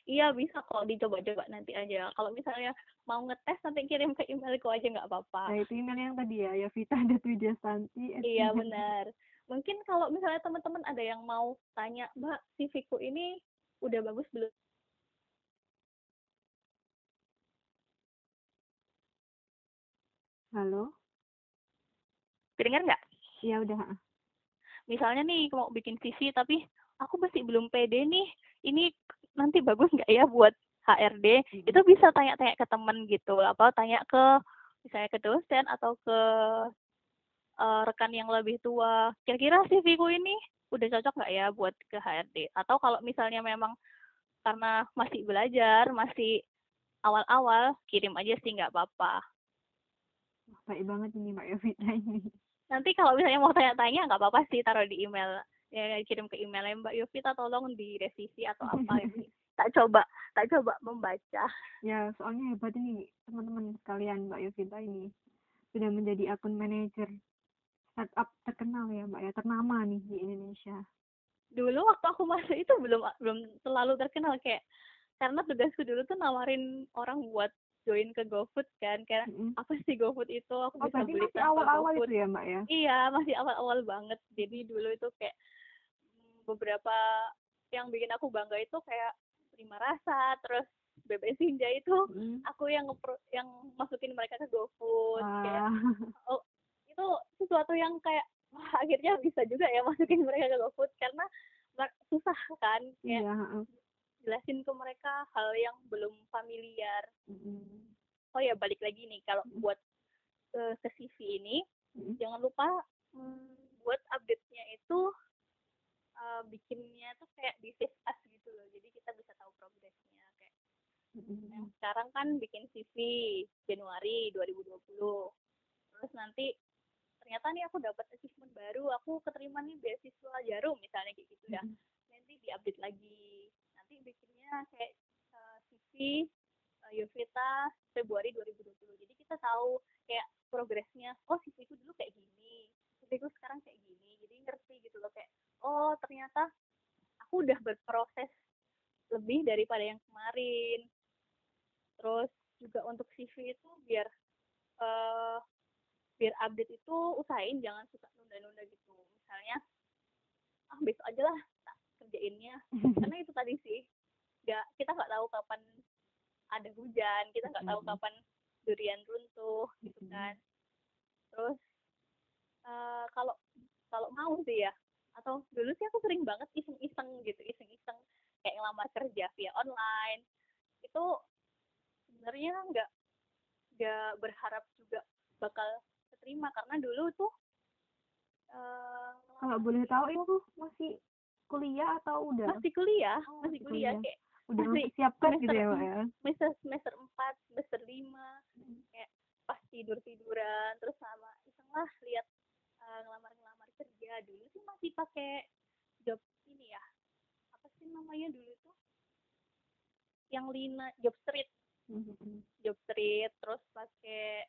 Iya bisa kok dicoba-coba nanti aja. Kalau misalnya mau ngetes nanti kirim ke emailku aja nggak apa-apa. Nah, itu email yang tadi ya, ya Vita ada *laughs* Santi. Iya benar. Mungkin kalau misalnya teman-teman ada yang mau tanya, Mbak, CV-ku ini udah bagus belum? Halo? Kedengar nggak? Iya udah. ah. Misalnya nih mau bikin CV tapi aku masih belum pede nih. Ini nanti bagus nggak ya buat HRD? Itu bisa tanya-tanya ke temen gitu. Apa tanya ke misalnya ke dosen atau ke eh, rekan yang lebih tua. Kira-kira CV-ku ini udah cocok nggak ya buat ke HRD? Atau kalau misalnya memang karena masih belajar, masih awal-awal, kirim aja sih nggak apa-apa. Baik banget ini Mbak Yovita ini. Nanti kalau misalnya mau tanya-tanya nggak apa-apa sih taruh di email. Ya kirim ke emailnya Mbak Yovita tolong direvisi atau *laughs* apa ini. Tak coba, tak coba membaca. Ya, soalnya hebat ini teman-teman sekalian Mbak Yovita ini sudah menjadi akun manajer startup terkenal ya Mbak ya, ternama nih di Indonesia. Dulu waktu aku masuk itu belum belum terlalu terkenal kayak karena tugasku dulu tuh nawarin orang buat join ke GoFood kan kayak Mm-mm. apa sih GoFood itu aku Oh, bisa beli masih awal-awal itu ya Mbak ya? Iya, masih awal-awal banget. Jadi dulu itu kayak mm, beberapa yang bikin aku bangga itu kayak Prima Rasa, terus Bebe Sinja itu Mm. aku yang yang masukin mereka ke GoFood. Kayak Wah. *laughs* oh, itu sesuatu yang kayak wah akhirnya bisa juga ya *laughs* masukin mereka ke GoFood karena susah kan kayak heeh. jelasin ke mereka hal yang belum familiar. Mm-mm. Oh ya balik lagi nih kalau Mm. buat eh, ke CV ini Mm. jangan lupa mm, buat update-nya itu eh, bikinnya tuh kayak di as gitu loh. Jadi kita bisa tahu progresnya kayak Mm-mm. yang sekarang kan bikin CV Januari 2020 terus nanti ternyata nih aku dapat achievement baru aku keterima nih beasiswa Jarum misalnya kayak gitu ya. Mm-mm. nanti diupdate lagi. Nanti bikinnya kayak eh, CV eh, Yovita Februari 2020 jadi kita tahu kayak progresnya oh CV ku dulu kayak gini CV ku sekarang kayak gini. Jadi ngerti gitu loh kayak oh ternyata aku udah berproses lebih daripada yang kemarin. Terus juga untuk CV itu biar eh biar update itu usahain jangan suka nunda-nunda gitu. Misalnya ah besok aja lah tak kerjainnya. *laughs* Karena itu tadi sih nggak kita nggak tahu kapan ada hujan kita nggak tahu kapan durian runtuh gitu kan. Terus eh, kalau kalau mau sih ya atau dulu sih aku sering banget iseng-iseng gitu iseng-iseng kayak ngelamar kerja via online itu sebenarnya nggak nggak berharap juga bakal keterima karena dulu tuh eh, Kalau boleh tahu itu masih kuliah atau udah masih kuliah Oh, masih masih kuliah kuliah. kayak udah masih mempersiapkan gitu ya Mbak ya? semester semester empat semester lima kayak pas tidur tiduran terus sama iseng lah lihat ngelamar ngelamar kerja dulu sih masih pakai job ini ya apa sih namanya dulu tuh yang lina job street Mm-mm. job street terus pakai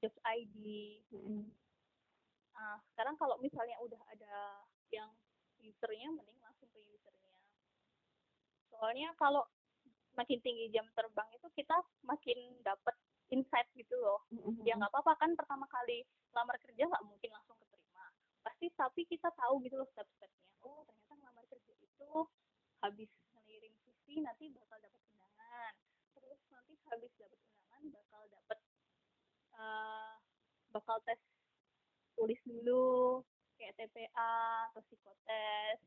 job ID Mm-mm. Nah, sekarang kalau misalnya udah ada yang usernya, mending langsung ke usernya. Soalnya kalau makin tinggi jam terbang itu kita makin dapat insight gitu loh. Mm-mm. Ya nggak apa-apa kan pertama kali lamar kerja nggak mungkin langsung. Pasti tapi kita tahu gitu loh step-stepnya. Oh ternyata ngelamar kerja itu habis ngeliring CV nanti bakal dapat undangan. Terus nanti habis dapat undangan bakal dapat eh, bakal tes tulis dulu kayak TPA atau psikotes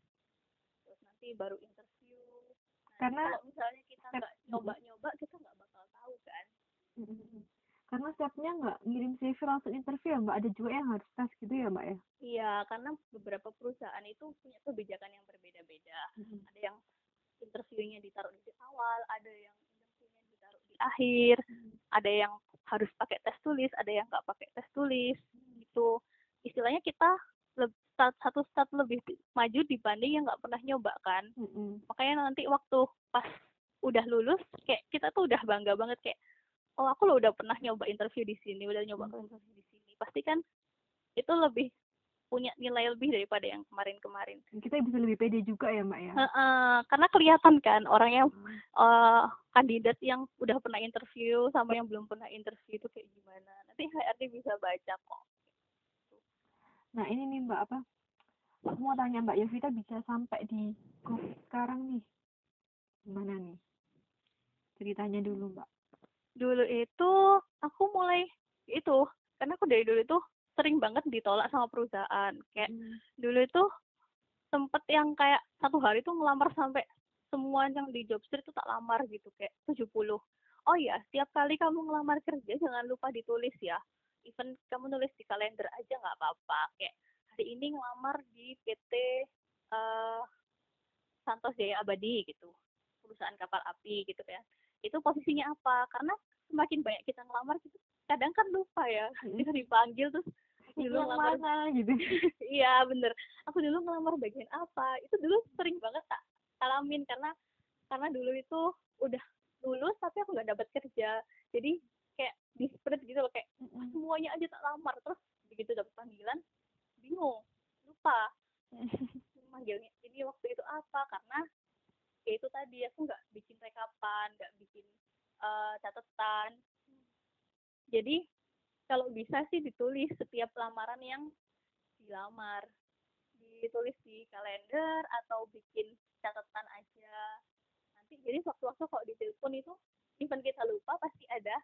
terus nanti baru interview nah, Karena kalau misalnya kita nggak nyoba-nyoba kita nggak bakal tahu kan. Karena stepnya nggak ngirim CV langsung interview ya mbak ada juga yang harus tes gitu ya mbak ya? Iya karena beberapa perusahaan itu punya kebijakan yang berbeda-beda. Ada yang interviewnya ditaruh di awal ada yang interviewnya ditaruh di akhir. Ada yang harus pakai tes tulis ada yang nggak pakai tes tulis gitu. Istilahnya kita start, satu start lebih maju dibanding yang nggak pernah nyoba kan? Makanya nanti waktu pas udah lulus kayak kita tuh udah bangga banget kayak oh aku lo udah pernah nyoba interview di sini udah nyoba hmm. interview di sini pasti kan itu lebih punya nilai lebih daripada yang kemarin-kemarin. Kita bisa lebih pede juga ya mbak ya. Uh, uh, karena kelihatan kan orang yang hmm. uh, kandidat yang udah pernah interview sama yang belum pernah interview itu kayak gimana. Nanti HRD bisa baca kok. Nah ini nih mbak apa? Aku mau tanya mbak Yovita bisa sampai di grup sekarang nih. Gimana nih? Ceritanya dulu mbak dulu itu aku mulai itu karena aku dari dulu itu sering banget ditolak sama perusahaan. Kayak hmm. dulu itu sempet yang kayak satu hari tuh ngelamar sampai semua yang di job street itu tak lamar gitu kayak 70 oh ya setiap kali kamu ngelamar kerja jangan lupa ditulis ya. Even kamu nulis di kalender aja nggak apa-apa. Kayak hari ini ngelamar di PT uh, eh, Santos Jaya Abadi gitu. Perusahaan kapal api gitu kan itu posisinya apa? Karena semakin banyak kita ngelamar gitu kadang kan lupa ya hmm. kita dipanggil terus dulu ngelamar. mana gitu. *laughs* Iya bener. Aku dulu ngelamar bagian apa? Itu dulu sering banget tak alamin. Karena karena dulu itu udah lulus tapi aku nggak dapat kerja. Jadi kayak disparate gitu loh kayak ah, semuanya aja tak lamar. Terus begitu dapat panggilan bingung lupa. *laughs* Manggilnya ini waktu itu apa? Karena ya itu tadi aku nggak bikin rekapan nggak bikin uh, catatan. Jadi kalau bisa sih ditulis setiap lamaran yang dilamar. Ditulis di kalender atau bikin catatan aja. Nanti jadi waktu-waktu kalau ditelepon itu even kita lupa pasti ada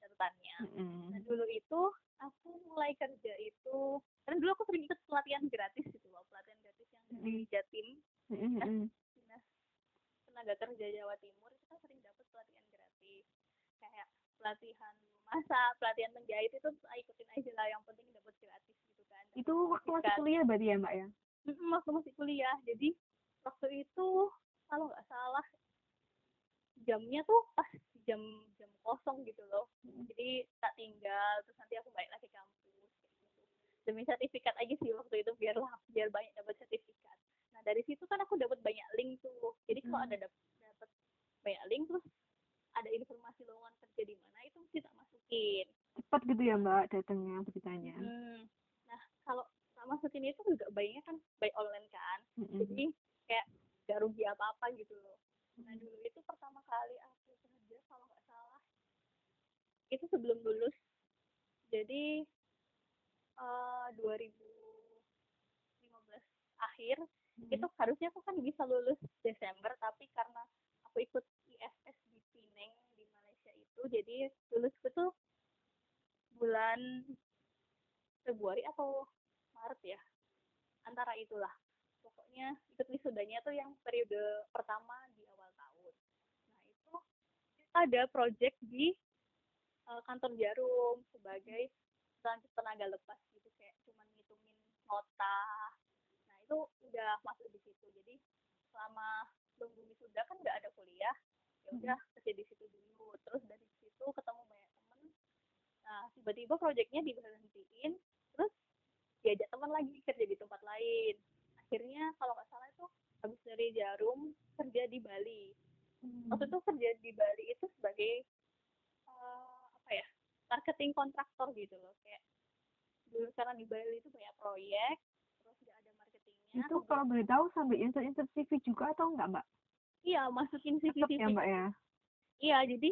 catatannya. Mm-hmm. nah dulu itu aku mulai kerja itu karena dulu aku sering ikut pelatihan gratis gitu loh pelatihan gratis yang dari Jatim. Mm-hmm tenaga kerja Jawa Timur kita sering dapat pelatihan gratis. Kayak pelatihan masak pelatihan menjahit itu ikutin aja lah yang penting dapat gratis gitu kan. Itu waktu masih kuliah berarti ya mbak ya? Waktu masih kuliah. Jadi waktu itu kalau nggak salah jamnya tuh pas jam jam kosong gitu loh. Jadi tak tinggal terus nanti aku balik lagi kampus gitu. Demi sertifikat aja sih waktu itu biar lah biar banyak dapat sertifikat nah dari situ kan aku dapat banyak link tuh. Jadi kalau hmm. ada dapat banyak link terus ada informasi lowongan kerja di mana itu mesti tak masukin. Cepat gitu ya mbak datangnya beritanya. Hmm. nah kalau tak masukin itu juga bayinya kan by online kan. Hmm. jadi kayak gak rugi apa apa gitu loh. Nah dulu itu pertama kali aku kerja kalau nggak salah itu sebelum lulus. Jadi uh, eh, 2015 akhir hmm. itu harusnya aku kan bisa lulus Desember tapi karena aku ikut ISS di Pineng di Malaysia itu jadi lulusku tuh bulan Februari atau Maret ya. Antara itulah. Pokoknya ikut wisudanya tuh yang periode pertama di awal tahun. Nah itu ada project di uh, kantor Jarum sebagai tenaga lepas. Gitu kayak cuman ngitungin nota itu udah masuk di situ. Jadi selama belum sudah kan nggak ada kuliah. Ya udah kerja di situ dulu. Terus dari situ ketemu banyak temen. Nah tiba-tiba proyeknya diberhentiin. Terus diajak teman lagi kerja di tempat lain. Akhirnya kalau nggak salah itu habis dari jarum kerja di Bali. Hmm. waktu itu kerja di Bali itu sebagai uh, apa ya marketing kontraktor gitu loh. Kayak dulu karena di Bali itu banyak proyek itu kalau boleh tahu sambil insert insert CV juga atau enggak mbak? Iya masukin CV CV ya mbak ya? Iya jadi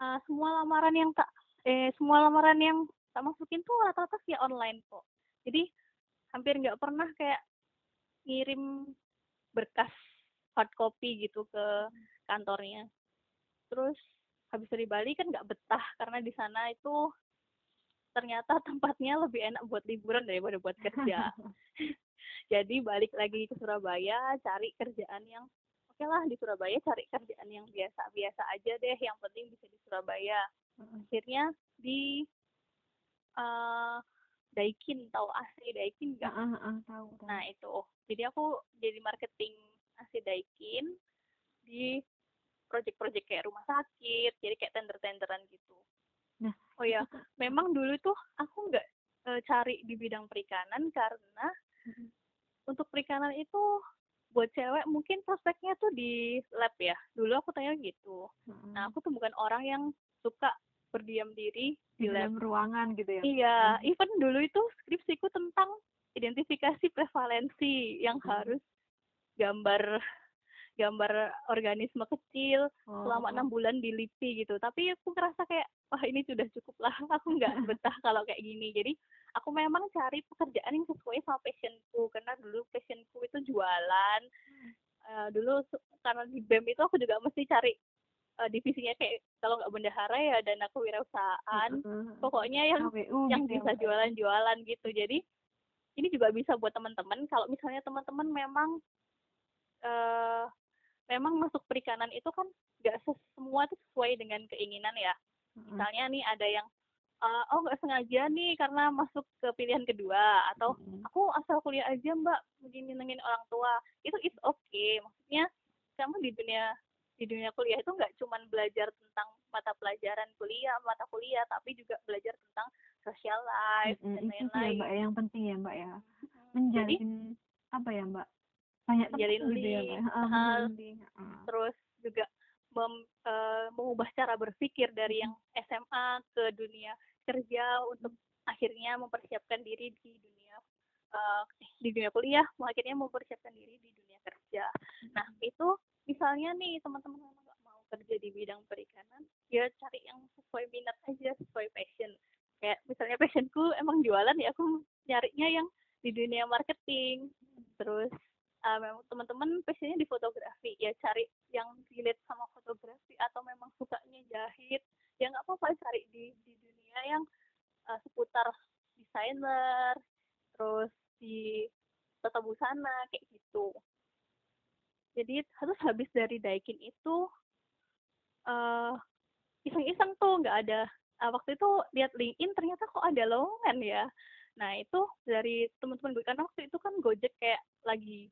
uh, semua lamaran yang tak eh semua lamaran yang tak masukin tuh rata-rata via online kok. Jadi hampir nggak pernah kayak ngirim berkas hard copy gitu ke kantornya. Terus habis dari Bali kan nggak betah karena di sana itu ternyata tempatnya lebih enak buat liburan daripada buat kerja *laughs* jadi balik lagi ke Surabaya cari kerjaan yang oke okay lah di Surabaya cari kerjaan yang biasa-biasa aja deh yang penting bisa di Surabaya akhirnya di eh Daikin tahu AC Daikin nggak? Heeh, heeh, tahu, tahu. Nah itu, jadi aku jadi marketing AC Daikin di project-project kayak rumah sakit, jadi kayak tender-tenderan gitu. Nah, Oh ya, itu memang dulu tuh aku nggak eh, cari di bidang perikanan karena Mm-mm. untuk perikanan itu buat cewek mungkin prospeknya tuh di lab ya. Dulu aku tanya gitu. Heeh. Nah aku tuh bukan orang yang suka berdiam diri di di lab. dalam ruangan gitu ya. Iya, Hmm. even dulu itu skripsiku tentang identifikasi prevalensi yang Hmm. harus gambar gambar organisme kecil Oh, selama enam bulan di LIPI gitu. Tapi aku ngerasa kayak wah ini sudah cukup lah. *laughs* Aku nggak *laughs* betah kalau kayak gini. Jadi aku memang cari pekerjaan yang sesuai sama passionku karena dulu passionku itu jualan. Eh, dulu karena di BEM itu aku juga mesti cari eh, divisinya kayak kalau nggak bendahara ya dan aku wirausahaan. Heeh. Pokoknya yang KWU yang gitu ya, bisa jualan-jualan gitu. Jadi ini juga bisa buat teman-teman kalau misalnya teman-teman memang eh memang masuk perikanan itu kan nggak semua tuh sesuai dengan keinginan ya. Misalnya nih ada yang eh, oh nggak sengaja nih karena masuk ke pilihan kedua atau aku asal kuliah aja mbak begini nengin orang tua. Itu it's okay. Maksudnya kamu di dunia di dunia kuliah itu nggak cuman belajar tentang mata pelajaran kuliah mata kuliah tapi juga belajar tentang social life Mm-mm, dan itu sih ya lain-lain. Mbak yang penting ya mbak ya. Hmm, jadi menjalin apa ya mbak banyak teman Menjalin gitu ya link, link, heeh. terus juga mem- eh, mengubah cara berpikir dari yang SMA ke dunia kerja untuk akhirnya mempersiapkan diri di dunia eh, di dunia kuliah akhirnya mempersiapkan diri di dunia kerja. Nah itu misalnya nih teman-teman yang nggak mau kerja di bidang perikanan ya cari yang sesuai minat aja sesuai passion. Kayak misalnya passionku emang jualan ya aku nyarinya yang di dunia marketing. Terus uh, memang teman-teman passionnya di fotografi ya cari yang relate sama fotografi atau memang sukanya jahit ya nggak apa-apa cari di di dunia yang uh, seputar desainer terus di tata busana kayak gitu. Jadi harus habis dari Daikin itu eh iseng-iseng tuh nggak ada Ah, waktu itu lihat LinkedIn ternyata kok ada lowongan ya. Nah itu dari teman-teman gue karena waktu itu kan Gojek kayak lagi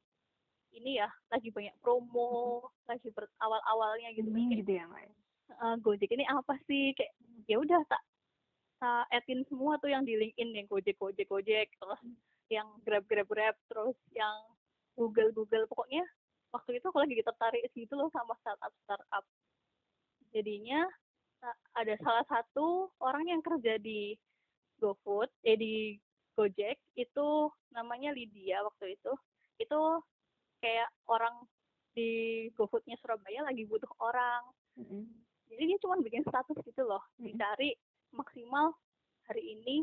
ini ya lagi banyak promo lagi ber- awal-awalnya gitu kan, Booming kayak gitu ya mbak? "Eh, Gojek ini apa sih? Kayak ya udah tak tak add-in semua tuh yang di LinkedIn yang Gojek Gojek Gojek terus yang Grab Grab Grab terus yang Google Google pokoknya waktu itu aku lagi tertarik gitu loh sama startup startup. Jadinya ada salah satu orang yang kerja di GoFood eh di Gojek itu namanya Lydia waktu itu. Itu kayak orang di GoFoodnya Surabaya lagi butuh orang Mm-mm. jadi dia cuma bikin status gitu loh Mm-mm. dicari maksimal hari ini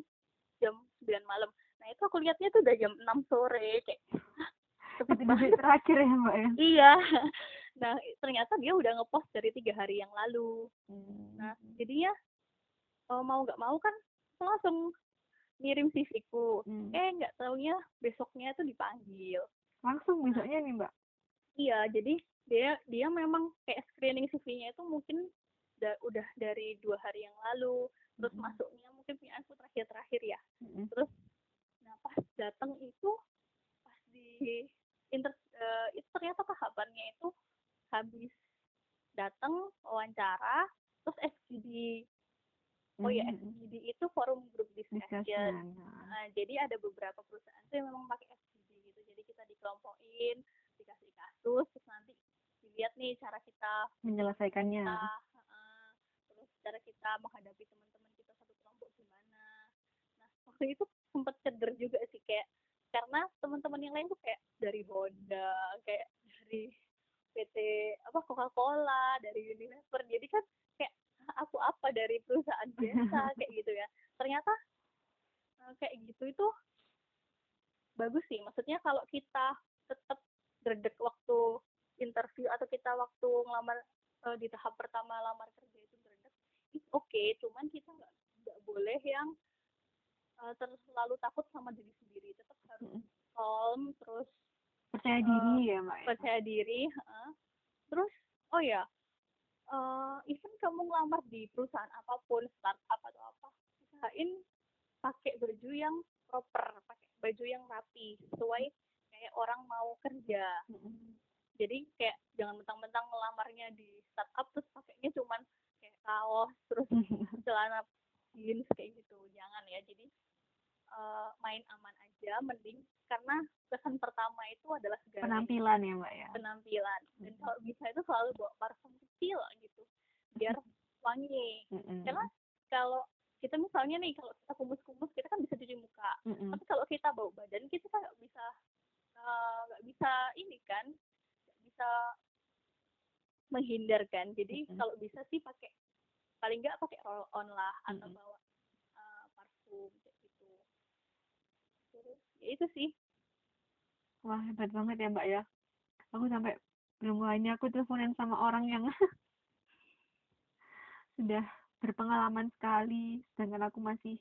jam 9 malam nah itu aku lihatnya tuh udah jam 6 sore kayak "Hah, cepet Itu detik terakhir ya mbak ya iya *laughs* nah ternyata dia udah ngepost dari tiga hari yang lalu Hmm. nah jadinya eh, mau nggak mau kan langsung ngirim CV-ku Hmm. eh nggak taunya besoknya tuh dipanggil langsung besoknya nih mbak Iya, jadi dia dia memang kayak screening CV-nya itu mungkin da- udah dari dua hari yang lalu, terus Mm-mm. masuknya mungkin punya aku terakhir-terakhir ya. Mm-mm. Terus, nah pas datang itu pas di inter eh, itu ternyata tahapannya itu habis datang wawancara, terus FGD. Oh ya, Mm-mm. FGD itu forum group discussion. discussion nah. Nah, jadi ada beberapa perusahaan tuh yang memang pakai FGD gitu. Jadi kita dikelompokin, dikasih kasus, terus nanti dilihat nih cara kita menyelesaikannya kita heeh, terus cara kita menghadapi teman-teman kita satu kelompok gimana. Nah, waktu itu sempat ceder juga sih kayak karena teman-teman yang lain tuh kayak dari Honda, kayak dari PT apa Coca-Cola, dari Unilever. Jadi kan kayak "Ah, aku apa dari perusahaan biasa *laughs* kayak gitu ya. Ternyata eh, kayak gitu itu bagus sih. Maksudnya kalau kita tetap gredek waktu interview atau kita waktu ngelamar eh, di tahap pertama lamar kerja itu gredek, it's okay. Cuman kita nggak nggak boleh yang eh, terlalu takut sama diri sendiri. Tetap harus Mm-mm. calm, terus percaya Eh, diri ya mbak ya percaya diri. heeh. Terus, oh ya, eh even kamu ngelamar di perusahaan apa pun, startup atau apa, usahain pakai baju yang proper pakai baju yang rapi sesuai kayak orang mau kerja. Jadi kayak jangan mentang-mentang ngelamarnya di startup terus pakainya cuman kayak kaos terus *laughs* celana jeans kayak gitu. Jangan ya jadi uh, main aman aja mending karena kesan pertama itu adalah segala penampilan ya mbak ya? Penampilan. Dan kalau bisa itu selalu bawa parfum kecil gitu biar *laughs* wangi. Karena kalau kita misalnya nih kalau kita kumus-kumus kita kan bisa cuci muka. Tapi kalau kita bau badan kita kan nggak bisa uh, nggak uh, bisa ini kan nggak bisa menghindarkan jadi kalau bisa sih pakai paling nggak pakai roll on lah atau bawa uh, parfum kayak gitu. Terus ya itu sih. Wah hebat banget ya mbak ya. Aku sampai belum aku teleponin sama orang yang *laughs* sudah berpengalaman sekali sedangkan aku masih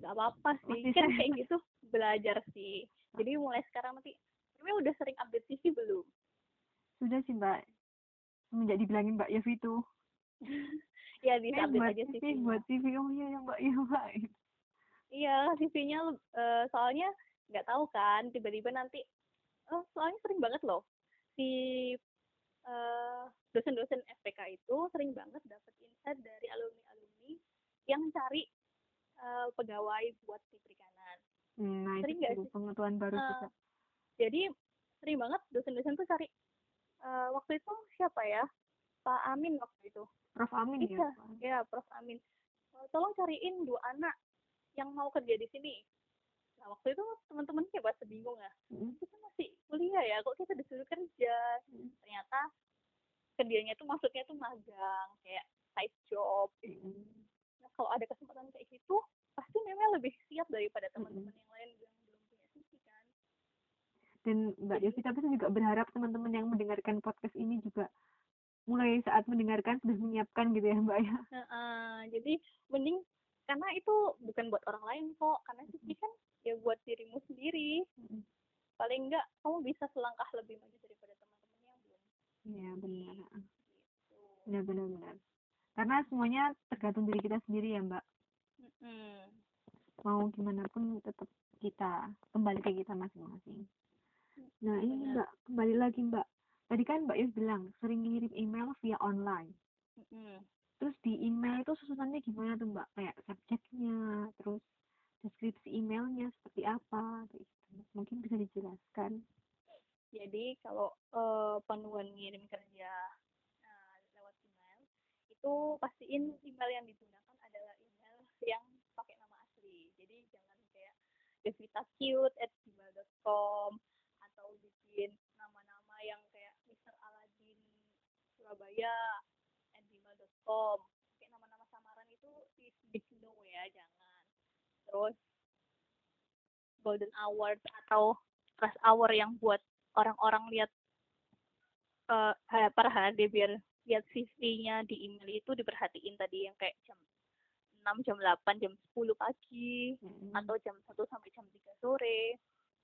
nggak apa-apa sih masih kan *laughs* kayak gitu belajar sih. Jadi mulai sekarang nanti ini udah sering update CV belum? Sudah sih mbak. Semenjak dibilangin mbak Yofi itu ya bisa eh, update aja CV buat CV oh iya ya mbak iya mbak. Iya CV-nya uh, soalnya nggak tahu kan tiba-tiba nanti oh soalnya sering banget loh si uh, dosen-dosen FPK itu sering banget dapat insight dari alumni-alumni yang cari uh, pegawai buat di perikanan. Hmm, nah, sering nggak sih? Pengetahuan baru uh, juga. Jadi sering banget dosen-dosen tuh cari uh, waktu itu siapa ya? Pak Amin waktu itu. Prof Amin ya? Ya, Prof Amin. tolong cariin dua anak yang mau kerja di sini. Nah, waktu itu teman-teman kayak bahasa bingung ya. Hmm. Kita masih kuliah ya, kok kita disuruh kerja. Hmm. Ternyata kerjanya itu maksudnya tuh magang kayak side job gitu. Nah kalau ada kesempatan kayak gitu pasti memang lebih siap daripada teman-teman yang lain yang belum punya CV kan. Dan Mbak Yofi tapi juga berharap teman-teman yang mendengarkan podcast ini juga mulai saat mendengarkan sudah menyiapkan gitu ya Mbak ya. Nah, uh, jadi mending karena itu bukan buat orang lain kok karena CV kan ya buat dirimu sendiri. Paling enggak kamu bisa selangkah lebih maju daripada teman Iya benar. Benar benar benar. Karena semuanya tergantung diri kita sendiri ya Mbak. Mm. Mau gimana pun tetap kita kembali ke kita masing-masing. Nah ini Mbak kembali lagi Mbak. Tadi kan Mbak Yus bilang sering ngirim email via online. Mm. Terus di email itu susunannya gimana tuh Mbak? Kayak subjeknya, terus deskripsi emailnya seperti apa, gitu. Mungkin bisa dijelaskan. Jadi kalau uh, panduan ngirim kerja uh, lewat email itu pastiin email yang digunakan adalah email yang pakai nama asli. Jadi jangan kayak devita cute at gmail.com atau bikin nama-nama yang kayak Mr. Aladin Surabaya at gmail.com. Kayak nama-nama samaran itu big no ya, jangan. Terus golden hours atau rush hour yang buat orang-orang lihat uh, para HRD biar lihat CV-nya di email itu diperhatiin tadi yang kayak jam 6, jam 8, jam 10 pagi hmm. atau jam 1 sampai jam 3 sore.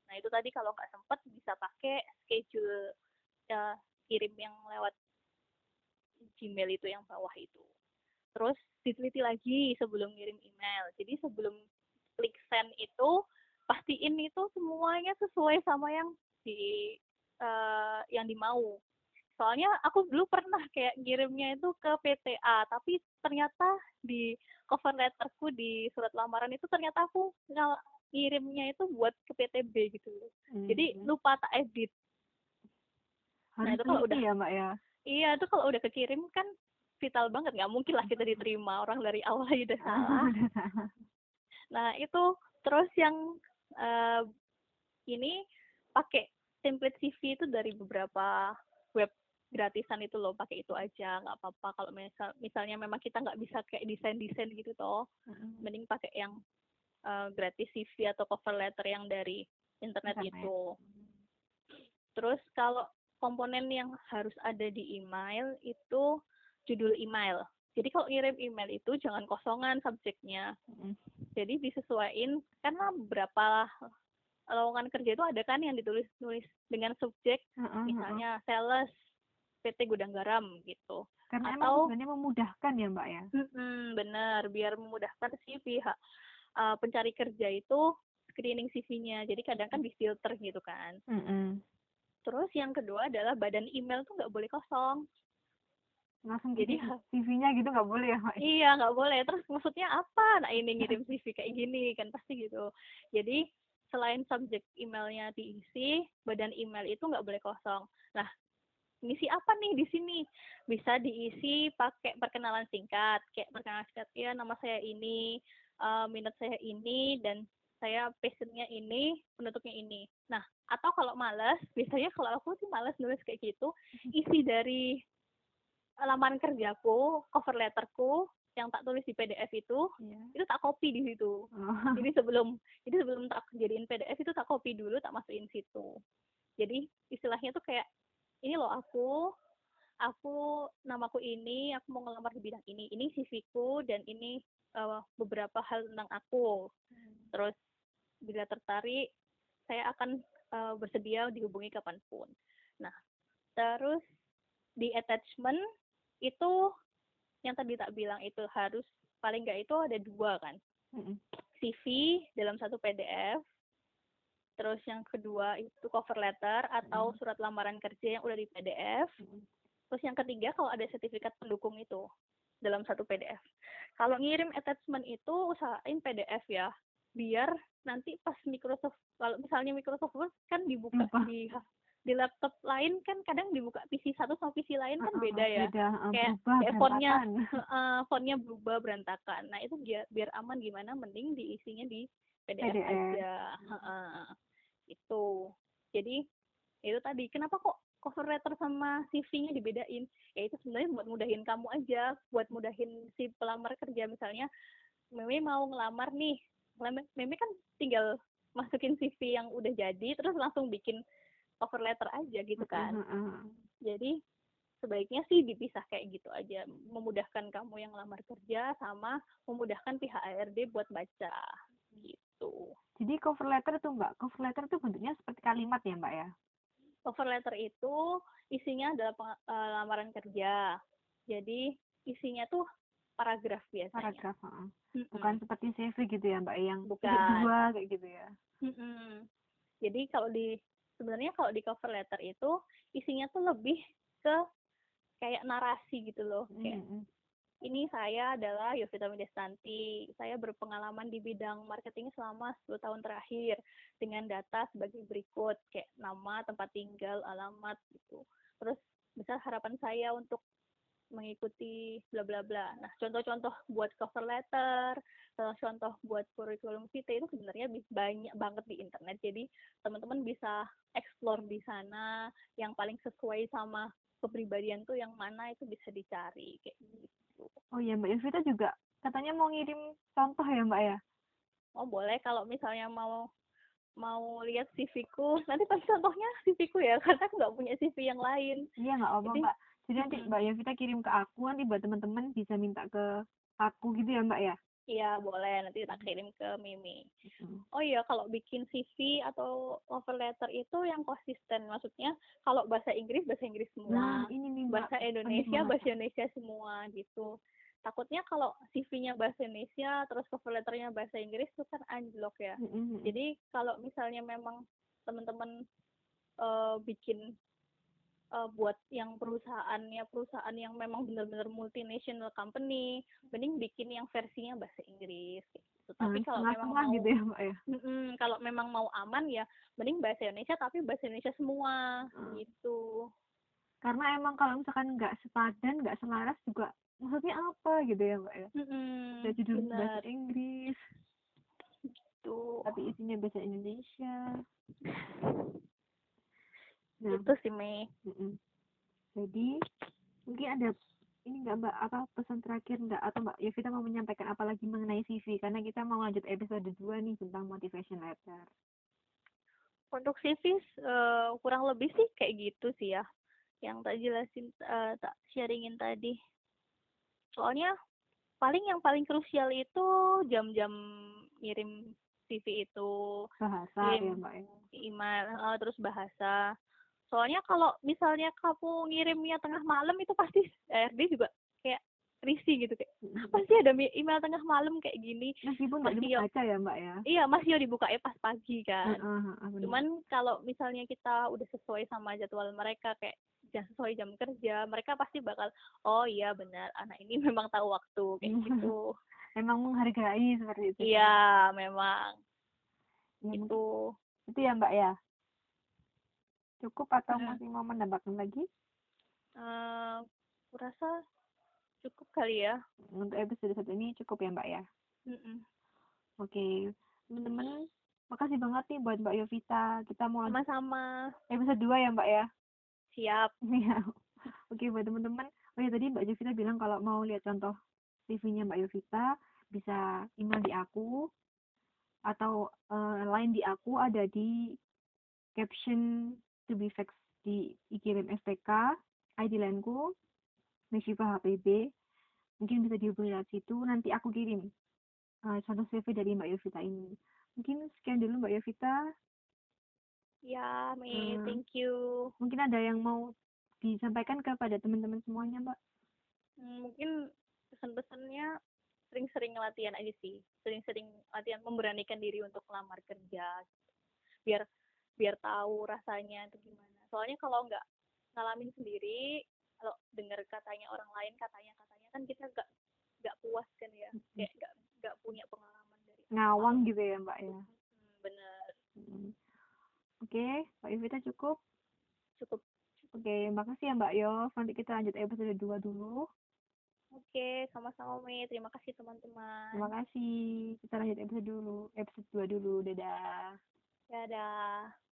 Nah, itu tadi kalau nggak sempat bisa pakai schedule uh, kirim yang lewat Gmail itu yang bawah itu. Terus diteliti lagi sebelum ngirim email. Jadi sebelum klik send itu pastiin itu semuanya sesuai sama yang di uh, yang dimau. Soalnya aku dulu pernah kayak ngirimnya itu ke PTA tapi ternyata di cover letterku di surat lamaran itu ternyata aku ngirimnya itu buat ke PTB gitu hmm. jadi lupa tak edit. Nah itu kalau udah ya mbak ya? Iya itu kalau udah kekirim kan vital banget. Nggak mungkin lah kita diterima orang dari awal aja *laughs* udah salah. nah itu terus yang uh, ini pakai template CV itu dari beberapa web gratisan itu loh pakai itu aja nggak apa-apa kalau misal misalnya memang kita nggak bisa kayak desain desain gitu toh mm-hmm. mending pakai yang uh, gratis CV atau cover letter yang dari internet, internet. itu terus kalau komponen yang harus ada di email itu judul email jadi kalau ngirim email itu jangan kosongan subjeknya jadi disesuaikan karena berapa lowongan kerja itu ada kan yang ditulis nulis dengan subjek uh, uh, misalnya sales PT Gudang Garam gitu. Karena atau sebenarnya memudahkan ya mbak ya. Hmm, benar biar memudahkan si pihak uh, pencari kerja itu screening CV-nya. Jadi kadang kan difilter gitu kan. Mm-mm. Terus yang kedua adalah badan email tuh nggak boleh kosong. Langsung Jadi, CV-nya gitu nggak boleh ya, Mbak? Iya nggak boleh. Terus maksudnya apa? Nah ini ngirim CV kayak gini kan pasti gitu. Jadi selain subjek emailnya diisi, badan email itu nggak boleh kosong. Nah ngisi apa nih di sini? Bisa diisi pakai perkenalan singkat, kayak perkenalan singkat ya nama saya ini, uh, minat saya ini dan saya passionnya ini, penutupnya ini. Nah, atau kalau males, biasanya kalau aku sih males nulis kayak gitu, isi dari lamaran kerjaku, cover letterku yang tak tulis di PDF itu, Iya. itu tak copy di situ. Oh. Jadi sebelum jadi sebelum tak jadiin PDF itu tak copy dulu, tak masukin situ. Jadi istilahnya tuh kayak ini loh aku, aku namaku ini, aku mau ngelamar di bidang ini. Ini CV-ku dan ini uh, beberapa hal tentang aku. Terus bila tertarik, saya akan uh, bersedia dihubungi kapan pun. Nah, terus di attachment itu yang tadi tak bilang itu harus paling nggak itu ada dua kan. CV dalam satu PDF terus yang kedua itu cover letter atau surat lamaran kerja yang udah di PDF terus yang ketiga kalau ada sertifikat pendukung itu dalam satu PDF kalau ngirim attachment itu usahain PDF ya biar nanti pas Microsoft kalau misalnya Microsoft Word kan dibuka Lupa. di di laptop lain kan kadang dibuka PC satu sama PC lain kan ah, beda ya Beda, ah, Kayak- berubah, kayak fontnya. *laughs* Eh, fontnya berubah berantakan. Nah itu biar biar aman gimana, mending diisinya di PDF, PDF. aja. Heeh. Itu. Jadi itu tadi. Kenapa kok cover letter sama CV-nya dibedain? Ya itu sebenarnya buat mudahin kamu aja, buat mudahin si pelamar kerja misalnya. Meme mau ngelamar nih, Meme kan tinggal masukin CV yang udah jadi, terus langsung bikin cover letter aja gitu kan ah, ah. jadi sebaiknya sih dipisah kayak gitu aja memudahkan kamu yang lamar kerja sama memudahkan pihak ARD buat baca gitu Jadi cover letter tuh Mbak, cover letter tuh bentuknya seperti kalimat ya Mbak ya? cover letter itu isinya adalah peng- eh, lamaran kerja jadi isinya tuh paragraf biasanya Paragraf, ah. Mm-mm. bukan seperti CV gitu ya Mbak yang Bukan. dua kayak gitu ya? Mm-mm. Jadi kalau di sebenarnya kalau di cover letter itu isinya tuh lebih ke kayak narasi gitu loh. Kayak Mm-mm. ini saya adalah Yovita Medestanti. Saya berpengalaman di bidang marketing selama 10 tahun terakhir dengan data sebagai berikut kayak nama, tempat tinggal, alamat gitu. Terus besar harapan saya untuk mengikuti bla bla bla. Nah, contoh-contoh buat cover letter, eh, contoh buat kurikulum vitae itu sebenarnya bi- banyak banget di internet. Jadi teman-teman bisa explore di sana yang paling sesuai sama kepribadian tuh yang mana itu bisa dicari kayak gitu. Oh iya Mbak Yovita juga katanya mau ngirim contoh ya Mbak ya? Oh boleh kalau misalnya mau mau lihat CV-ku, nanti pas contohnya CV-ku ya, *laughs* karena aku nggak punya CV yang lain. Iya nggak apa Jadi- Mbak. Jadi nanti. Mbak Yovita kirim ke aku nanti buat teman-teman bisa minta ke aku gitu ya Mbak ya? Iya boleh, nanti tak kirim ke Mimi. Oh iya, kalau bikin CV atau cover letter itu yang konsisten. Maksudnya kalau bahasa Inggris, bahasa Inggris Nah semua. ini nih Mbak. bahasa Indonesia, bahasa Indonesia semua gitu. Takutnya kalau CV-nya bahasa Indonesia, terus cover letternya bahasa Inggris itu kan anjlok ya. Mm-mm. Jadi kalau misalnya memang teman-teman eh, bikin eh, buat yang perusahaannya perusahaan yang memang benar-benar multinational company, mending bikin yang versinya bahasa Inggris. Gitu. Tapi Jangan kalau memang mau gitu ya Mbak ya? Mm-mm, kalau memang mau aman ya mending bahasa Indonesia tapi bahasa Indonesia semua Hmm. gitu. Karena emang kalau misalkan nggak sepadan, nggak selaras juga maksudnya apa gitu ya Mbak ya? Mm-mm, Ada judul benar bahasa Inggris, tuh. tapi isinya bahasa Indonesia. Nah, Itu sih Mei. mm-mm. jadi mungkin ada ini nggak Mbak apa pesan terakhir nggak atau Mbak Yovita mau menyampaikan apa lagi mengenai CV karena kita mau lanjut episode 2 nih tentang motivation letter. Untuk CV eh, kurang lebih sih kayak gitu sih ya. Yang tak jelasin eh, tak sharingin tadi. Soalnya paling yang paling krusial itu jam-jam ngirim CV itu Bahasa Iya. ya Mbak ya. email eh, terus bahasa. Soalnya kalau misalnya kamu ngirimnya tengah malam itu pasti *laughs* ARD juga kayak risih gitu kayak apa sih ada email tengah malam kayak gini Meskipun nggak Masih yo- dibaca ya mbak ya. iya masih dibuka pas pagi kan heeh, benar. cuman kalau misalnya kita udah sesuai sama jadwal mereka kayak jam sesuai jam kerja mereka pasti bakal oh iya benar anak ini *laughs* memang tahu waktu kayak Iya. gitu emang menghargai seperti itu. iya memang Ya, itu itu ya mbak ya. Cukup atau Mm. masih mau menambahkan lagi eh kurasa cukup kali ya untuk episode satu ini cukup ya mbak ya. Mm-mm. Oke, teman-teman, makasih banget nih buat Mbak Yovita. Kita mau lanjut sama-sama episode 2 ya Mbak ya. siap *laughs* Iya. Oke, buat teman-teman. Oh ya tadi Mbak Yovita bilang kalau mau lihat contoh CV-nya Mbak Yovita bisa email di aku atau eh, line di aku ada di caption to be fax di IKIM SPK, ID line-ku, Meshifa HPB. Mungkin bisa dihubungi lewat situ. Nanti aku kirim eh, contoh CV dari Mbak Yovita ini. Mungkin sekian dulu Mbak Yovita. ya Mi Hmm. thank you Mungkin ada yang mau disampaikan kepada teman-teman semuanya Mbak. Hmm, mungkin pesan-pesannya sering-sering latihan aja sih sering-sering latihan memberanikan diri untuk melamar kerja biar biar tahu rasanya itu gimana soalnya kalau nggak ngalamin sendiri kalau dengar katanya orang lain katanya katanya kan kita nggak nggak puas kan ya kayak nggak nggak punya pengalaman dari Ngawang gitu ya Mbak ya. hmm, bener Hmm. Oke, Mbak Yovita cukup. cukup Oke, makasih ya Mbak Yov. Nanti kita lanjut episode 2 dulu. oke sama-sama Mi terima kasih teman-teman Terima kasih. Kita lanjut episode dulu, episode 2 dulu. Dadah. dadah